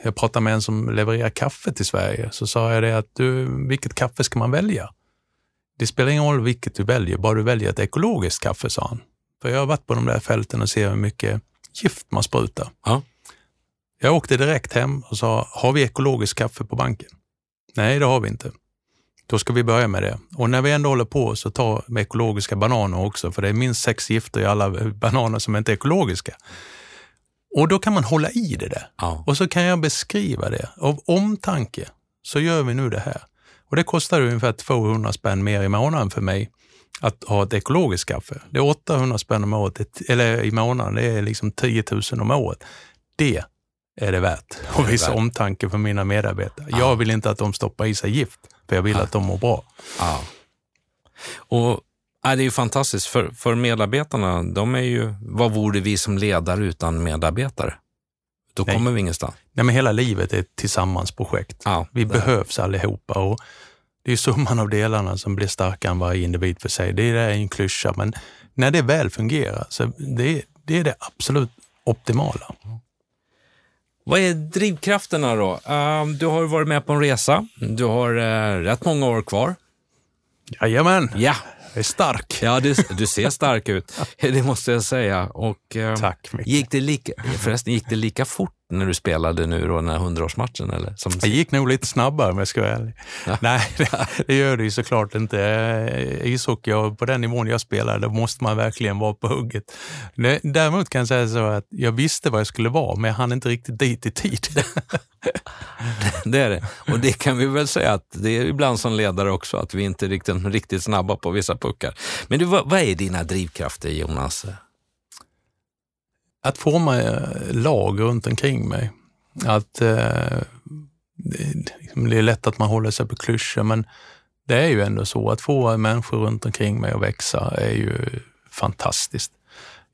jag pratade med en som levererar kaffe till Sverige, så sa jag det att du, vilket kaffe ska man välja? Det spelar ingen roll vilket du väljer, bara du väljer ett ekologiskt kaffe, sa han. För jag har varit på de där fälten och ser hur mycket gift man sprutar. Ja. Jag åkte direkt hem och sa, har vi ekologiskt kaffe på banken? Nej, det har vi inte. Då ska vi börja med det. Och när vi ändå håller på så ta med ekologiska bananer också, för det är minst sex gifter i alla bananer som inte är ekologiska. Och då kan man hålla i det där. Ja. Och så kan jag beskriva det. Av omtanke så gör vi nu det här. Och det kostar ungefär 200 spänn mer i månaden för mig att ha ett ekologiskt kaffe. Det är 800 spänn om året, eller i månaden, det är liksom 10 000 om året. Det är det värt att visa omtanke för mina medarbetare. Ja. Jag vill inte att de stoppar i sig gift, för jag vill ja. att de mår bra. Ja. Och är det är ju fantastiskt, för, för medarbetarna, de är ju, vad vore vi som ledare utan medarbetare? Då Nej. kommer vi ingenstans. Nej, men hela livet är ett tillsammansprojekt. Ja, vi behövs allihopa och det är summan av delarna som blir starkare än varje individ för sig. Det är en klyscha, men när det väl fungerar, så det, det är det absolut optimala. Vad är drivkrafterna då? Uh, du har varit med på en resa. Du har uh, rätt många år kvar. Jajamän. Ja. Jag är stark. Ja, du, du ser stark ut. Det måste jag säga. Och, uh, Tack. Gick det lika, förresten, gick det lika fort när du spelade nu då, den här hundraårsmatchen? Eller? Som... Det gick nog lite snabbare om jag ska vara ärlig. Ja. Nej, det, det, gör det ju såklart inte. Ishockey, och på den nivån jag spelar, då måste man verkligen vara på hugget. Däremot kan jag säga så att jag visste vad jag skulle vara, men jag hann inte riktigt dit i tid. det är det. Och det kan vi väl säga att det är ibland som ledare också, att vi inte är riktigt, riktigt snabba på vissa puckar. Men du, vad, vad är dina drivkrafter, Jonas? Att forma eh, lag runt omkring mig. Att eh, liksom, det är lätt att man håller sig på klyschor, men det är ju ändå så att få människor runt omkring mig att växa är ju fantastiskt.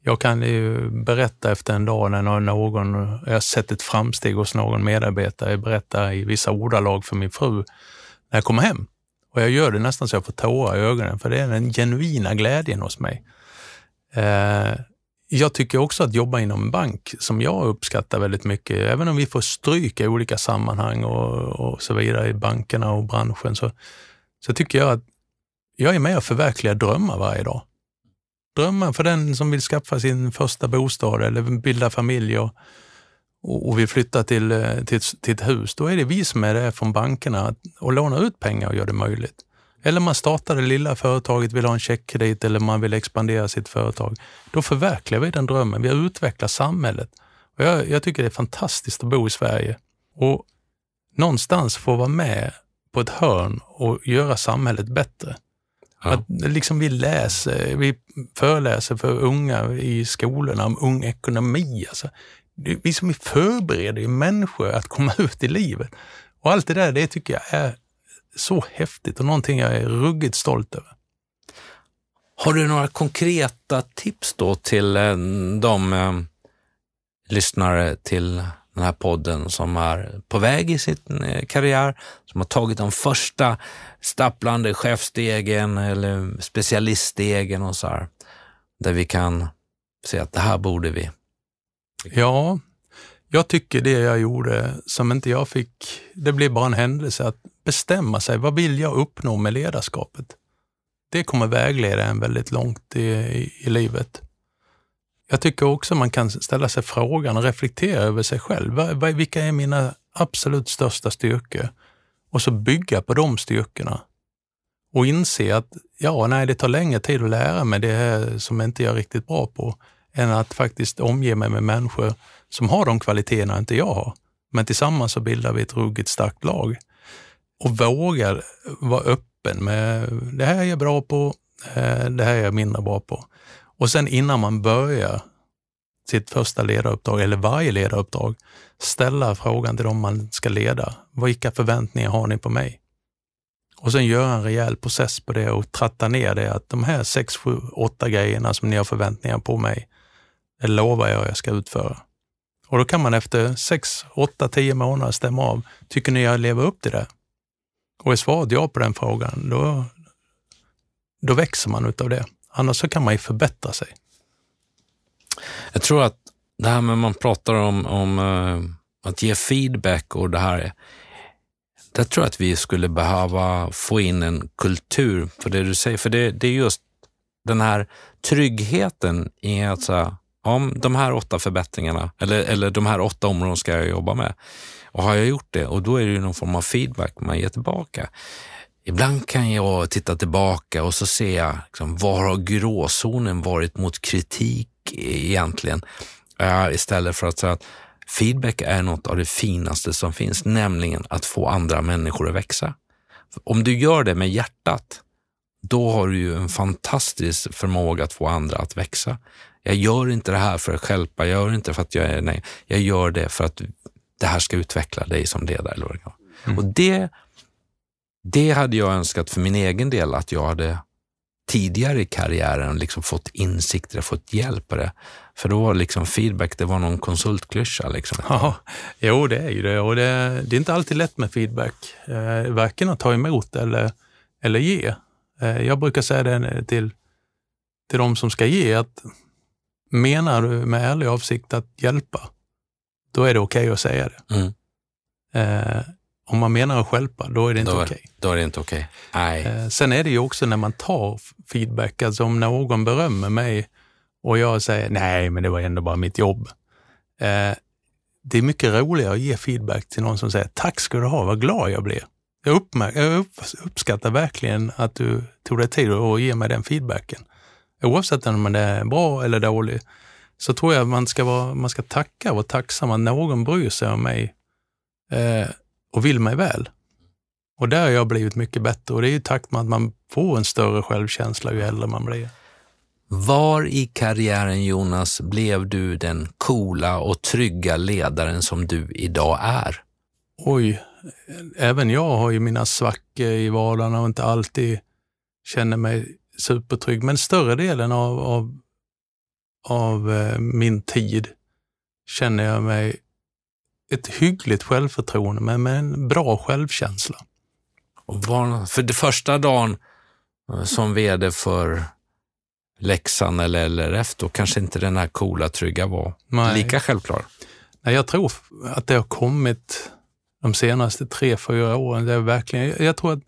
Jag kan ju berätta efter en dag när någon, jag har sett ett framsteg hos någon medarbetare, jag berättar i vissa ordalag för min fru när jag kommer hem. Och jag gör det nästan så jag får tårar i ögonen, för det är den genuina glädjen hos mig. Eh, jag tycker också att jobba inom en bank, som jag uppskattar väldigt mycket, även om vi får stryk i olika sammanhang och, och så vidare i bankerna och branschen, så, så tycker jag att jag är med och förverkligar drömmar varje dag. Drömmar för den som vill skaffa sin första bostad eller bilda familj och, och vill flytta till, eh, till, till ett hus, då är det vi som är där från bankerna och låna ut pengar och gör det möjligt. Eller man startar det lilla företaget, vill ha en checkkredit eller man vill expandera sitt företag. Då förverkligar vi den drömmen. Vi utvecklar samhället. Och jag, jag tycker det är fantastiskt att bo i Sverige och någonstans få vara med på ett hörn och göra samhället bättre. Ja. Att liksom vi läser, vi föreläser för unga i skolorna om ung ekonomi. Alltså, vi som förbereder ju människor att komma ut i livet. Och allt det där, det tycker jag är så häftigt och någonting jag är ruggigt stolt över. Har du några konkreta tips då till eh, de eh, lyssnare till den här podden som är på väg i sin eh, karriär, som har tagit de första stapplande chefstegen eller specialiststegen och så här, där vi kan se att det här borde vi. Ja, jag tycker det jag gjorde som inte jag fick, det blev bara en händelse, att bestämma sig. Vad vill jag uppnå med ledarskapet? Det kommer vägleda en väldigt långt i, i, i livet. Jag tycker också man kan ställa sig frågan och reflektera över sig själv. Vilka är mina absolut största styrkor? Och så bygga på de styrkorna. Och inse att, ja, nej, det tar längre tid att lära mig det här som inte jag är riktigt bra på, än att faktiskt omge mig med människor som har de kvaliteterna inte jag har. Men tillsammans så bildar vi ett ruggigt starkt lag. Och vågar vara öppen med det här är jag bra på, eh, det här är jag mindre bra på. Och sen innan man börjar sitt första ledaruppdrag, eller varje ledaruppdrag, ställa frågan till dem man ska leda. Vilka förväntningar har ni på mig? Och sen göra en rejäl process på det och tratta ner det att de här sex, sju, åtta grejerna som ni har förväntningar på mig, det lovar jag att jag ska utföra. Och då kan man efter sex, åtta, tio månader stämma av. Tycker ni jag lever upp till det? Och är svaret ja på den frågan, då, då växer man utav det. Annars så kan man ju förbättra sig. Jag tror att det här med man pratar om, om eh, att ge feedback och det här, där tror jag att vi skulle behöva få in en kultur på det du säger. För det, det är just den här tryggheten i att säga, om de här åtta förbättringarna, eller, eller de här åtta områdena ska jag jobba med. Och har jag gjort det, och då är det ju någon form av feedback man ger tillbaka. Ibland kan jag titta tillbaka och så ser jag, liksom, var har gråzonen varit mot kritik egentligen? Uh, istället för att säga att feedback är något av det finaste som finns, nämligen att få andra människor att växa. Om du gör det med hjärtat, då har du ju en fantastisk förmåga att få andra att växa. Jag gör inte det här för att stjälpa, jag gör inte för att jag är nej. Jag gör det för att det här ska utveckla dig som ledare. Mm. Och det, det hade jag önskat för min egen del, att jag hade tidigare i karriären liksom fått insikter, fått hjälp på det. För då var liksom feedback, det var någon konsultklyscha. Liksom. Ja, jo, det är ju det. Och det, det är inte alltid lätt med feedback. Eh, varken att ta emot eller, eller ge. Eh, jag brukar säga det till, till de som ska ge, att menar du med ärlig avsikt att hjälpa, då är det okej okay att säga det. Mm. Eh, om man menar att skälpa, då är det inte okej. Okay. Då är det inte okej. Okay. Eh, sen är det ju också när man tar feedback, alltså om någon berömmer mig och jag säger nej, men det var ändå bara mitt jobb. Eh, det är mycket roligare att ge feedback till någon som säger tack ska du ha, vad glad jag blir. Jag, jag uppskattar verkligen att du tog dig tid att ge mig den feedbacken. Oavsett om det är bra eller dålig, så tror jag man ska, vara, man ska tacka och vara tacksam att någon bryr sig om mig eh, och vill mig väl. Och där har jag blivit mycket bättre och det är ju tack med att man får en större självkänsla ju äldre man blir. Var i karriären, Jonas, blev du den coola och trygga ledaren som du idag är? Oj, även jag har ju mina svackor i vardagen och inte alltid känner mig supertrygg. Men större delen av, av, av eh, min tid känner jag mig ett hyggligt självförtroende, men med en bra självkänsla. Och var, för det första dagen eh, som vd för Leksand eller LRF, då kanske inte den här coola, trygga var Nej. lika självklar? Nej, jag tror att det har kommit de senaste tre, fyra åren. Det är verkligen, jag tror att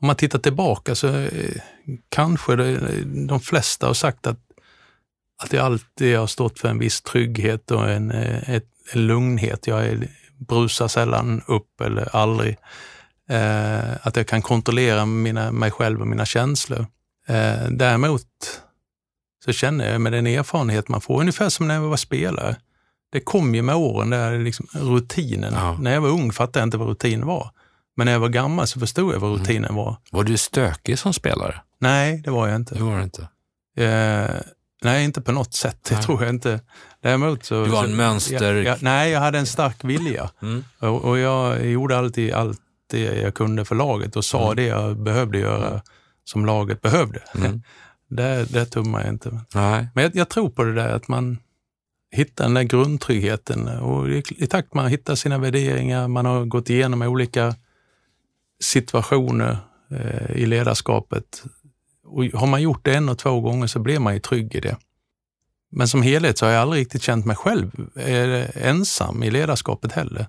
om man tittar tillbaka så eh, kanske de flesta har sagt att, att jag alltid har stått för en viss trygghet och en, ett, en lugnhet. Jag är, brusar sällan upp eller aldrig. Eh, att jag kan kontrollera mina, mig själv och mina känslor. Eh, däremot så känner jag med den erfarenhet man får, ungefär som när jag var spelare. Det kom ju med åren, där liksom rutinen. Ja. När jag var ung fattade jag inte vad rutin var. Men när jag var gammal så förstod jag vad mm. rutinen mm. var. Var du stökig som spelare? Nej, det var jag inte. Det var du inte? Eh, nej, inte på något sätt. Det nej. tror jag inte. Däremot så... Du var en mönster... Jag, jag, nej, jag hade en stark vilja. Mm. Och, och, jag gjorde alltid allt det jag kunde för laget och sa mm. det jag behövde göra mm. som laget behövde. Mm. det, det tummar jag inte. Nej. Men jag, jag, tror på det där att man hittar den där grundtryggheten och i, i takt man hittar sina värderingar, man har gått igenom olika situationer eh, i ledarskapet. Och har man gjort det en och två gånger så blir man ju trygg i det. Men som helhet så har jag aldrig riktigt känt mig själv eh, ensam i ledarskapet heller.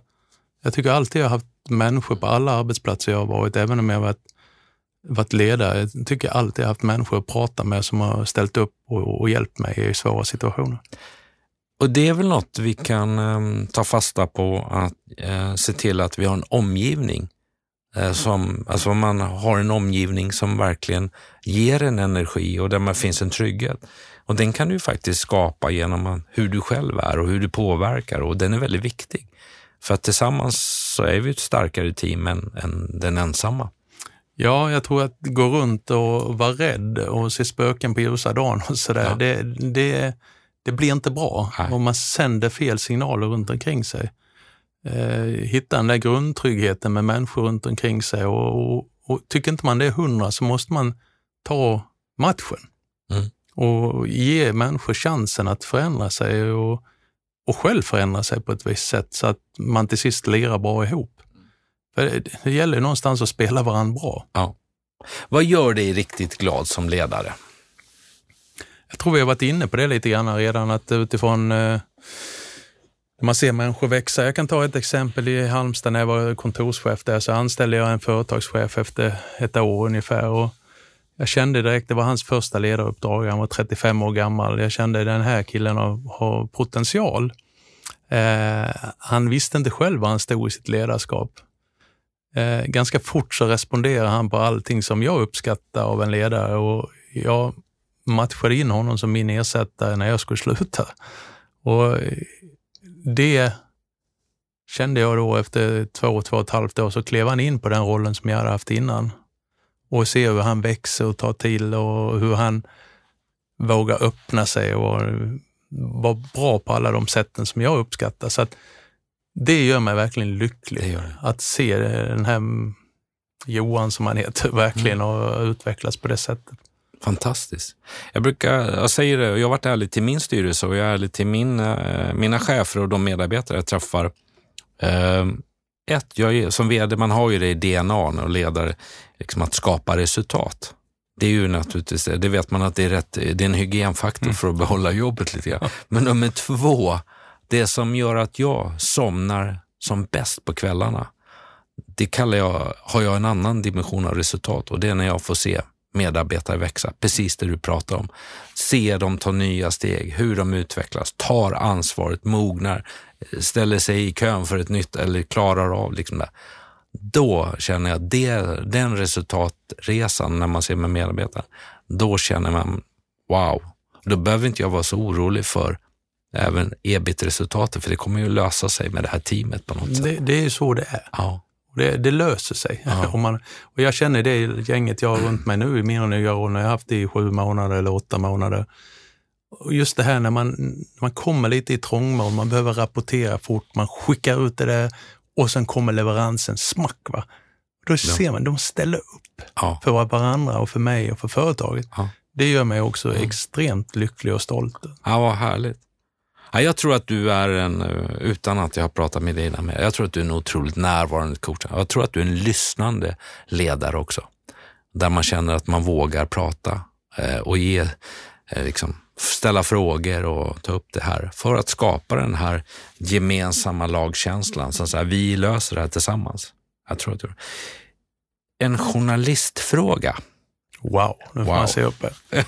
Jag tycker alltid jag har haft människor på alla arbetsplatser jag har varit, även om jag varit, varit ledare. Jag tycker alltid jag har haft människor att prata med som har ställt upp och, och hjälpt mig i svåra situationer. Och det är väl något vi kan eh, ta fasta på, att eh, se till att vi har en omgivning som, alltså man har en omgivning som verkligen ger en energi och där man finns en trygghet. Och den kan du faktiskt skapa genom hur du själv är och hur du påverkar och den är väldigt viktig. För att tillsammans så är vi ett starkare team än, än den ensamma. Ja, jag tror att gå runt och vara rädd och se spöken på ljusa dagen och sådär, ja. det, det, det blir inte bra Nej. om man sänder fel signaler runt omkring sig. Eh, hitta den där grundtryggheten med människor runt omkring sig och, och, och tycker inte man det är hundra så måste man ta matchen mm. och ge människor chansen att förändra sig och, och själv förändra sig på ett visst sätt så att man till sist lirar bra ihop. För det, det gäller någonstans att spela varandra bra. Ja. Vad gör dig riktigt glad som ledare? Jag tror vi har varit inne på det lite grann redan, att utifrån eh, man ser människor växa. Jag kan ta ett exempel i Halmstad när jag var kontorschef där så anställde jag en företagschef efter ett år ungefär. Och jag kände direkt, det var hans första ledaruppdrag, han var 35 år gammal. Jag kände den här killen har, har potential. Eh, han visste inte själv var han stod i sitt ledarskap. Eh, ganska fort så responderar han på allting som jag uppskattar av en ledare och jag matchade in honom som min ersättare när jag skulle sluta. Och det kände jag då efter två, två och ett halvt år, så klev han in på den rollen som jag hade haft innan. Och se hur han växer och tar till och hur han vågar öppna sig och vara bra på alla de sätten som jag uppskattar. Så att det gör mig verkligen lycklig. Det det. Att se den här Johan som han heter verkligen mm. och utvecklas på det sättet. Fantastiskt. Jag brukar, jag säger det, jag har varit ärlig till min styrelse och jag är ärlig till min, eh, mina chefer och de medarbetare jag träffar. Eh, ett, jag som vd, man har ju det i DNA och ledare, liksom att skapa resultat. Det är ju naturligtvis det, det vet man att det är, rätt, det är en hygienfaktor mm. för att behålla jobbet lite grann. Men nummer två, det som gör att jag somnar som bäst på kvällarna, det kallar jag, har jag en annan dimension av resultat och det är när jag får se medarbetare växa, precis det du pratar om. Se dem ta nya steg, hur de utvecklas, tar ansvaret, mognar, ställer sig i kön för ett nytt eller klarar av liksom det. Då känner jag det, den resultatresan när man ser med medarbetare, då känner man wow, då behöver inte jag vara så orolig för även ebit-resultatet, för det kommer ju lösa sig med det här teamet på något sätt. Det, det är ju så det är. Ja. Det, det löser sig. Ja. och, man, och jag känner det gänget jag har runt mig nu i mina nya roller, jag har haft det i sju månader eller åtta månader. Och just det här när man, när man kommer lite i trångmål, man behöver rapportera fort, man skickar ut det där och sen kommer leveransen smack. Va? Då ja. ser man, de ställer upp ja. för varandra och för mig och för företaget. Det gör mig också extremt lycklig och stolt. Ja, vad härligt. Ja, jag tror att du är en, eh, utan att jag har pratat med dig innan, jag tror att du är en otroligt närvarande coach. Jag tror att du är en lyssnande ledare också. Där man känner att man vågar prata eh, och ge, eh, liksom, ställa frågor och ta upp det här för att skapa den här gemensamma lagkänslan. Så att säga, vi löser det här tillsammans. Jag tror att du... En journalistfråga. Wow, nu får wow. man se upp här.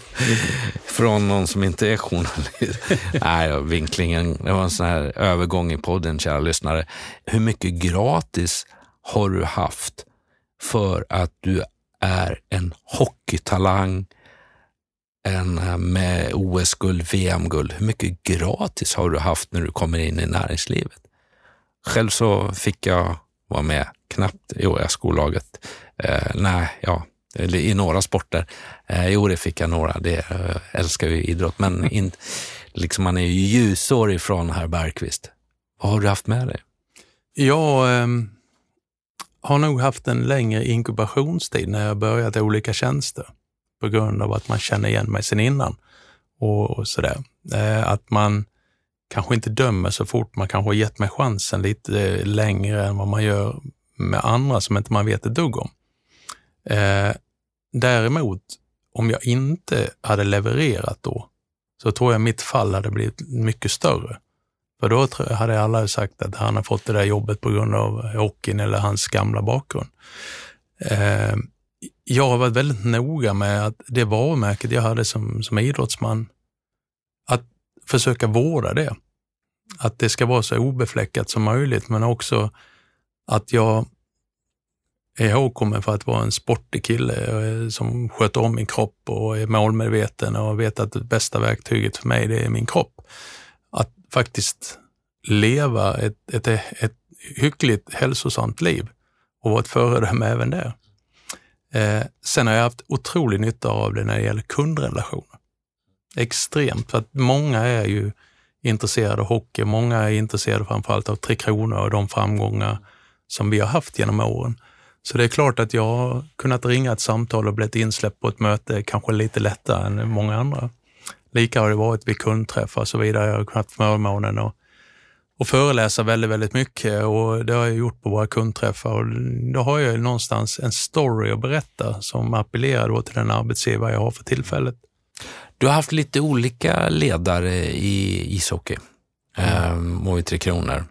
Från någon som inte är journalist. Nej, vinklingen, det var en sån här övergång i podden, kära lyssnare. Hur mycket gratis har du haft för att du är en hockeytalang, en eh, med OS-guld, VM-guld. Hur mycket gratis har du haft när du kommer in i näringslivet? Själv så fick jag vara med knappt i OS-skollaget. Eh, nej, ja, eller i några sporter. Eh, jo, det fick jag några. Det eh, älskar ju idrott, men in, liksom man är ju ljusår ifrån herr Bergqvist. Vad har du haft med dig? Jag eh, har nog haft en längre inkubationstid när jag börjat olika tjänster på grund av att man känner igen mig sen innan och, och sådär. Eh, att man kanske inte dömer så fort, man kanske har gett mig chansen lite längre än vad man gör med andra som inte man vet ett dugg om. Eh, däremot, om jag inte hade levererat då, så tror jag mitt fall hade blivit mycket större. För då hade alla sagt att han har fått det där jobbet på grund av hockeyn eller hans gamla bakgrund. Eh, jag har varit väldigt noga med att det varumärket jag hade som, som idrottsman, att försöka vårda det. Att det ska vara så obefläckat som möjligt, men också att jag är ihågkommen för att vara en sportig kille eh, som sköter om min kropp och är målmedveten och vet att det bästa verktyget för mig, det är min kropp. Att faktiskt leva ett, ett, ett hyggligt hälsosamt liv och vara ett föredöme även där. Eh, sen har jag haft otrolig nytta av det när det gäller kundrelationer. Extremt. För att många är ju intresserade av hockey. Många är intresserade framförallt av Tre Kronor och de framgångar som vi har haft genom åren. Så det är klart att jag har kunnat ringa ett samtal och blivit insläppt på ett möte kanske lite lättare än många andra. Lika har det varit vid kundträffar och så vidare. Jag har haft förmånen att och föreläsa väldigt, väldigt mycket och det har jag gjort på våra kundträffar och då har jag någonstans en story att berätta som appellerar till den arbetsgivare jag har för tillfället. Du har haft lite olika ledare i ishockey mm. och i Tre Kronor.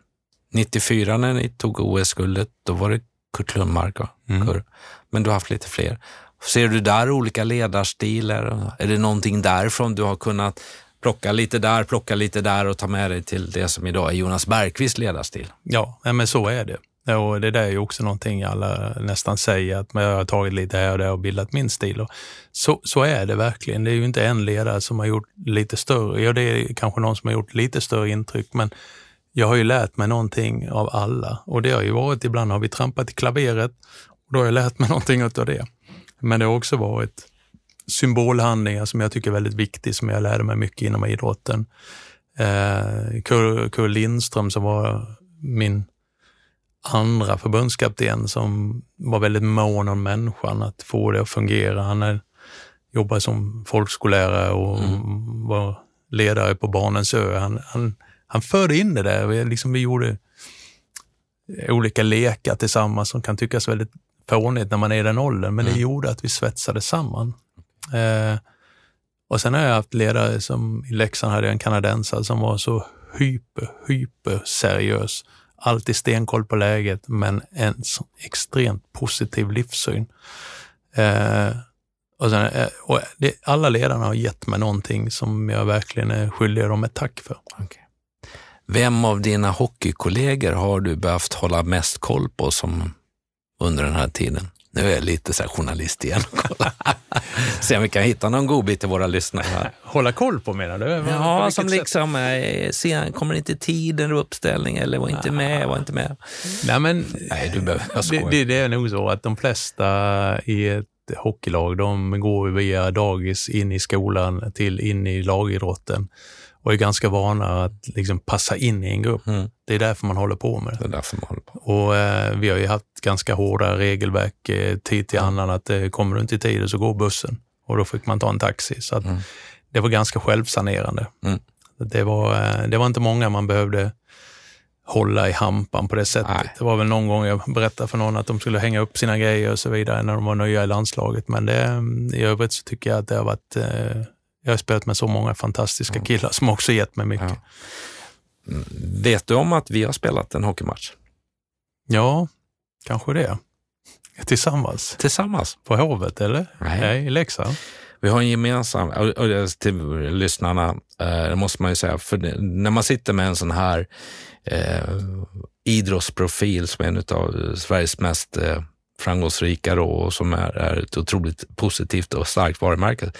94 när ni tog OS-guldet, då var det Kurt Lundmark, mm. men du har haft lite fler. Ser du där olika ledarstilar? Är det någonting därifrån du har kunnat plocka lite där, plocka lite där och ta med dig till det som idag är Jonas Bergqvists ledarstil? Ja, men så är det. Och det där är ju också någonting alla nästan säger, att jag har tagit lite här och där och bildat min stil. Och så, så är det verkligen. Det är ju inte en ledare som har gjort lite större, ja det är kanske någon som har gjort lite större intryck, men jag har ju lärt mig någonting av alla. Och det har ju varit, ibland har vi trampat i klaveret och då har jag lärt mig någonting av det. Men det har också varit symbolhandlingar som jag tycker är väldigt viktigt, som jag lärde mig mycket inom idrotten. Eh, Kurt Lindström som var min andra förbundskapten som var väldigt mån om människan, att få det att fungera. Han jobbade som folkskollärare och mm. var ledare på Barnens ö. Han, han, han förde in det där. Vi, liksom, vi gjorde olika lekar tillsammans som kan tyckas väldigt fånigt när man är i den åldern, men mm. det gjorde att vi svetsade samman. Eh, och sen har jag haft ledare som i Leksand hade jag en kanadensare som var så hyper, hyper seriös alltid stenkoll på läget, men en extremt positiv livssyn. Eh, och sen, eh, och det, alla ledarna har gett mig någonting som jag verkligen är skyldig dem ett tack för. Okay. Vem av dina hockeykollegor har du behövt hålla mest koll på som under den här tiden? Nu är jag lite så journalist igen. Se om vi kan hitta någon godbit till våra lyssnare. Hålla koll på menar du? Ja, som liksom är, se, kommer inte tiden och uppställning eller var inte med, var inte med. Nej, men Nej, du behöver, det, det är nog så att de flesta i ett hockeylag, de går via dagis in i skolan till in i lagidrotten och är ganska vana att liksom passa in i en grupp. Mm. Det är därför man håller på med det. det är därför man håller på. Och eh, vi har ju haft ganska hårda regelverk eh, tid till annan att eh, kommer du inte i tid så går bussen och då fick man ta en taxi. Så mm. det var ganska självsanerande. Mm. Det, var, eh, det var inte många man behövde hålla i hampan på det sättet. Nej. Det var väl någon gång jag berättade för någon att de skulle hänga upp sina grejer och så vidare när de var nya i landslaget. Men det, i övrigt så tycker jag att det har varit eh, jag har spelat med så många fantastiska killar som också gett mig mycket. Ja. Mm, vet du om att vi har spelat en hockeymatch? Ja, kanske det. Tillsammans? Tillsammans. På Hovet, eller? Nej. Nej I Leksand? Vi har en gemensam, och till lyssnarna, eh, det måste man ju säga, för när man sitter med en sån här eh, idrottsprofil som är en av Sveriges mest eh, framgångsrika då, och som är, är ett otroligt positivt och starkt varumärke,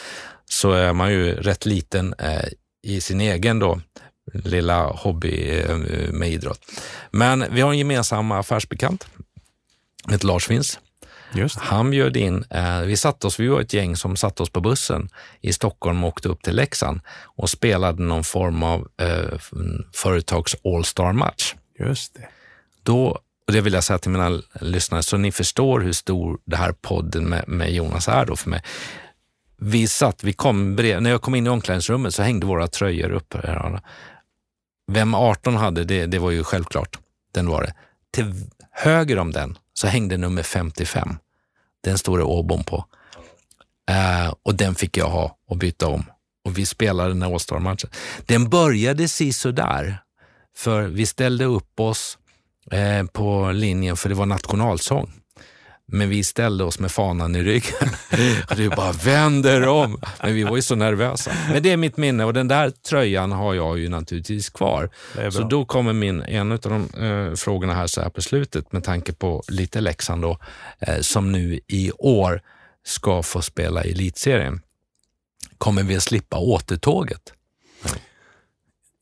så är man ju rätt liten eh, i sin egen då, lilla hobby eh, med idrott. Men vi har en gemensam affärsbekant, ett Lars Finns. Han bjöd in, eh, vi satt oss, vi var ett gäng som satte oss på bussen i Stockholm och åkte upp till Leksand och spelade någon form av eh, företags All-star-match. Just det. Då, och det vill jag säga till mina lyssnare, så ni förstår hur stor det här podden med, med Jonas är då för mig vi satt, vi kom när jag kom in i omklädningsrummet så hängde våra tröjor upp. Vem 18 hade, det, det var ju självklart. Den var det. Till höger om den så hängde nummer 55. Den står det Åbom på. Uh, och den fick jag ha och byta om. Och vi spelade den här All-star-matchen. Den började si där för vi ställde upp oss eh, på linjen för det var nationalsång. Men vi ställde oss med fanan i ryggen. och du bara vänder om. Men vi var ju så nervösa. Men det är mitt minne och den där tröjan har jag ju naturligtvis kvar. Så då kommer min, en av de eh, frågorna här så här på slutet med tanke på lite Leksand då, eh, som nu i år ska få spela i elitserien. Kommer vi att slippa återtåget?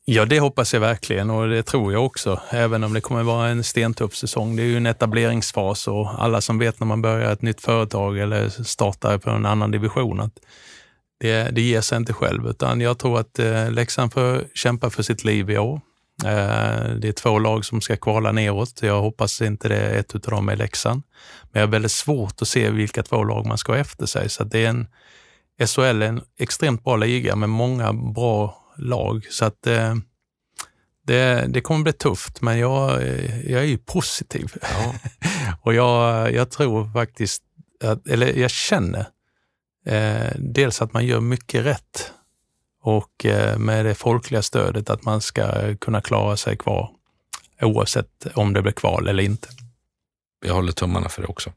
Ja, det hoppas jag verkligen och det tror jag också, även om det kommer vara en stentuff säsong. Det är ju en etableringsfas och alla som vet när man börjar ett nytt företag eller startar på en annan division att det, det ger sig inte själv, utan jag tror att eh, Leksand får kämpa för sitt liv i år. Eh, det är två lag som ska kvala neråt. Jag hoppas inte det är ett av dem är Leksand. Men jag har väldigt svårt att se vilka två lag man ska ha efter sig. Så det är en, SHL är en extremt bra liga med många bra lag. Så att eh, det, det kommer bli tufft, men jag, jag är ju positiv. Ja. och jag, jag tror faktiskt, att, eller jag känner eh, dels att man gör mycket rätt och eh, med det folkliga stödet att man ska kunna klara sig kvar oavsett om det blir kval eller inte. Jag håller tummarna för det också.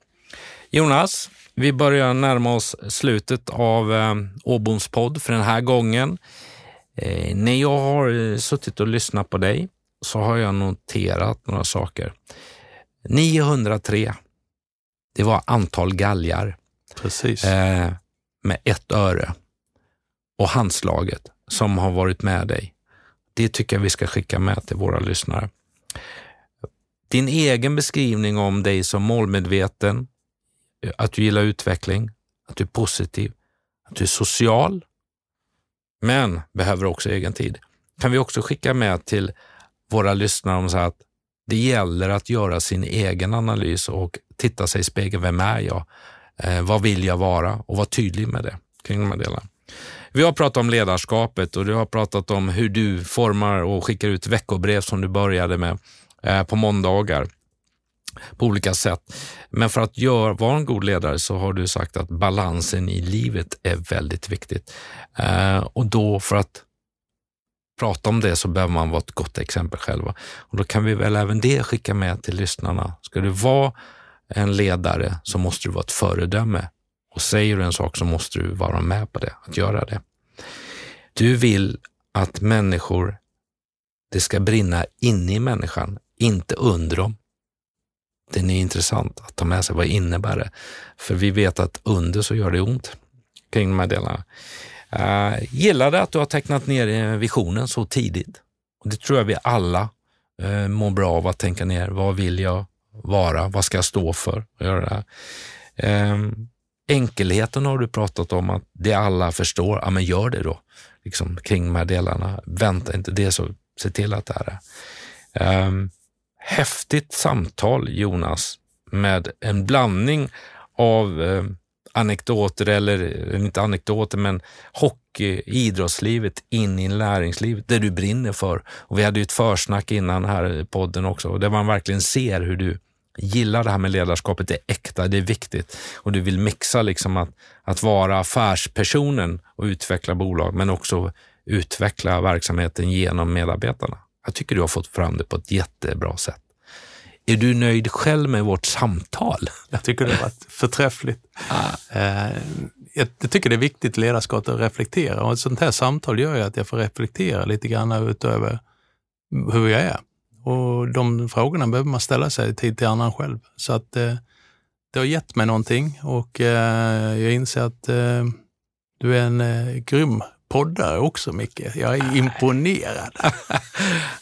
Jonas, vi börjar närma oss slutet av eh, Åboms podd för den här gången. Eh, när jag har eh, suttit och lyssnat på dig så har jag noterat några saker. 903, det var antal galgar. Precis. Eh, med ett öre. Och handslaget som har varit med dig. Det tycker jag vi ska skicka med till våra lyssnare. Din egen beskrivning om dig som målmedveten, att du gillar utveckling, att du är positiv, att du är social, men behöver också egen tid. Kan vi också skicka med till våra lyssnare om så att det gäller att göra sin egen analys och titta sig i spegeln. Vem är jag? Eh, vad vill jag vara? Och vara tydlig med det kring de här delarna. Vi har pratat om ledarskapet och du har pratat om hur du formar och skickar ut veckobrev som du började med eh, på måndagar på olika sätt. Men för att gör, vara en god ledare så har du sagt att balansen i livet är väldigt viktigt. Eh, och då för att prata om det så behöver man vara ett gott exempel själva. Och då kan vi väl även det skicka med till lyssnarna. Ska du vara en ledare så måste du vara ett föredöme. Och säger du en sak så måste du vara med på det, att göra det. Du vill att människor, det ska brinna inne i människan, inte under dem. Den är intressant att ta med sig. Vad innebär det? För vi vet att under så gör det ont kring de här delarna. Uh, det att du har tecknat ner eh, visionen så tidigt. Och det tror jag vi alla uh, mår bra av att tänka ner. Vad vill jag vara? Vad ska jag stå för? Och göra det här. Uh, enkelheten har du pratat om att det alla förstår. Ja, men gör det då. Liksom, kring de här delarna. Vänta inte, det så se till att det är det. Um, häftigt samtal, Jonas, med en blandning av eh, anekdoter, eller eh, inte anekdoter, men hockey, idrottslivet in i näringslivet, det du brinner för. Och vi hade ju ett försnack innan här i podden också, där man verkligen ser hur du gillar det här med ledarskapet, det är äkta, det är viktigt och du vill mixa liksom att, att vara affärspersonen och utveckla bolag, men också utveckla verksamheten genom medarbetarna. Jag tycker du har fått fram det på ett jättebra sätt. Är du nöjd själv med vårt samtal? Jag tycker det har varit förträffligt. Ah. Jag tycker det är viktigt i ledarskapet att reflektera och ett sånt här samtal gör ju att jag får reflektera lite grann utöver hur jag är. Och de frågorna behöver man ställa sig tid till annan själv. Så att eh, det har gett mig någonting och eh, jag inser att du är en grym poddare också, Micke. Jag är imponerad.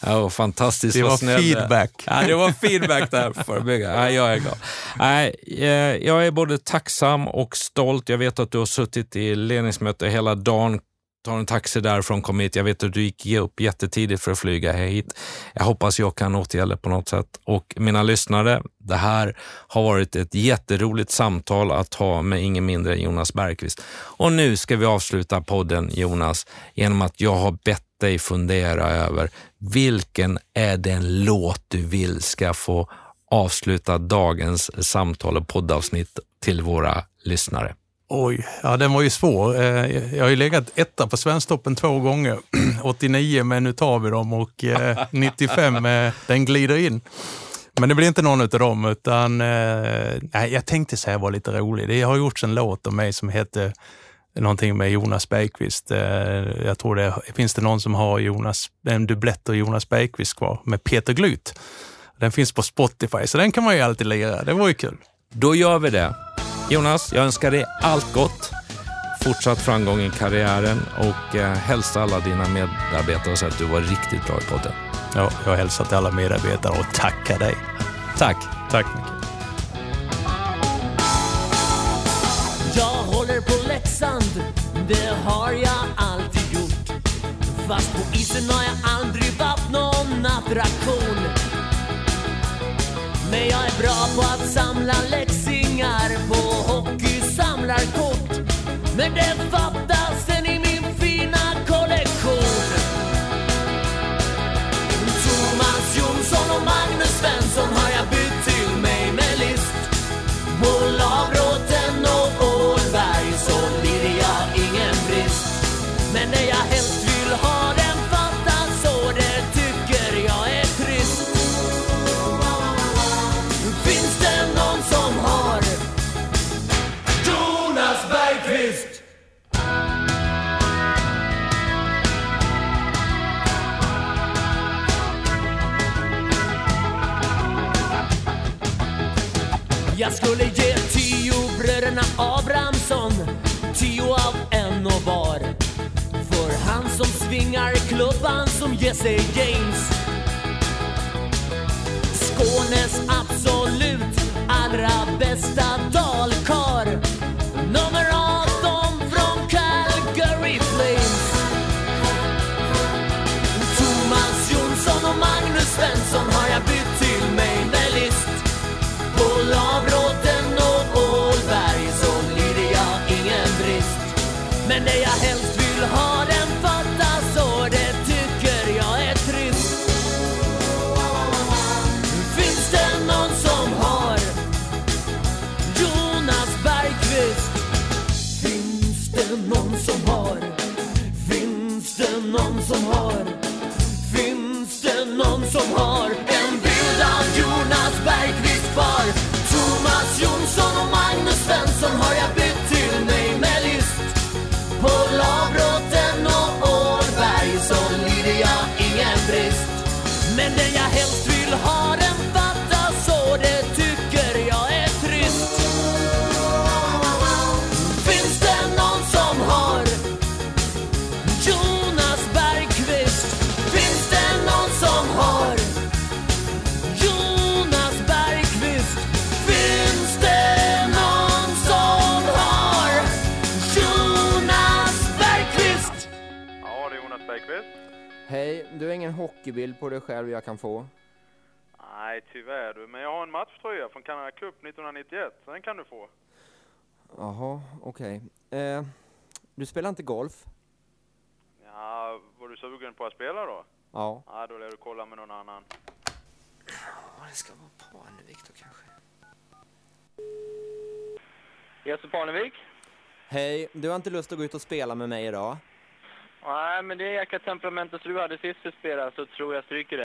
ja, fantastiskt. Det var feedback. Ja, det var feedback där för bygga. Ja, jag är glad. Nej, eh, jag är både tacksam och stolt. Jag vet att du har suttit i ledningsmöte hela dagen, tar en taxi därifrån, kom hit. Jag vet att du gick upp jättetidigt för att flyga hit. Jag hoppas jag kan återgälda på något sätt. Och mina lyssnare, det här har varit ett jätteroligt samtal att ha med ingen mindre än Jonas Bergqvist. Och nu ska vi avsluta podden Jonas genom att jag har bett dig fundera över vilken är den låt du vill ska få avsluta dagens samtal och poddavsnitt till våra lyssnare. Oj, ja den var ju svår. Eh, jag har ju legat etta på Svensktoppen två gånger. 89 med Nu tar vi dem och 95 eh, med Den glider in. Men det blir inte någon av dem, utan eh, nej, jag tänkte säga var lite rolig. Det har gjorts en låt om mig som heter någonting med Jonas Bergqvist. Jag tror det finns det någon som har Jonas, en dubblett av Jonas Bergqvist kvar med Peter Glut. Den finns på Spotify, så den kan man ju alltid lira. Det var ju kul. Då gör vi det. Jonas, jag önskar dig allt gott. Fortsatt framgång i karriären och eh, hälsa alla dina medarbetare och säga att du var riktigt bra i podden. Ja, jag hälsar till alla medarbetare och tackar dig. Tack. Tack mycket. Jag håller på Leksand, det har Fast på isen har jag aldrig varit någon attraktion Men jag är bra på att samla läxingar Men och var. För han som svingar klubban som Jesse James. Skånes absolut allra bästa dag. Det någon ingen hockeybild på dig själv jag kan få? Nej, tyvärr du. Men jag har en matchtröja från Canada Cup 1991. så Den kan du få. Jaha, okej. Eh, du spelar inte golf? Ja, var du sugen på att spela då? Ja. Ja, då lär du kolla med någon annan. Ja, det ska vara Parnevik då kanske. Jesper Parnevik? Hej, du har inte lust att gå ut och spela med mig idag? Nej, men det jäkla temperamentet du hade sist vi spelade så tror jag stryker det.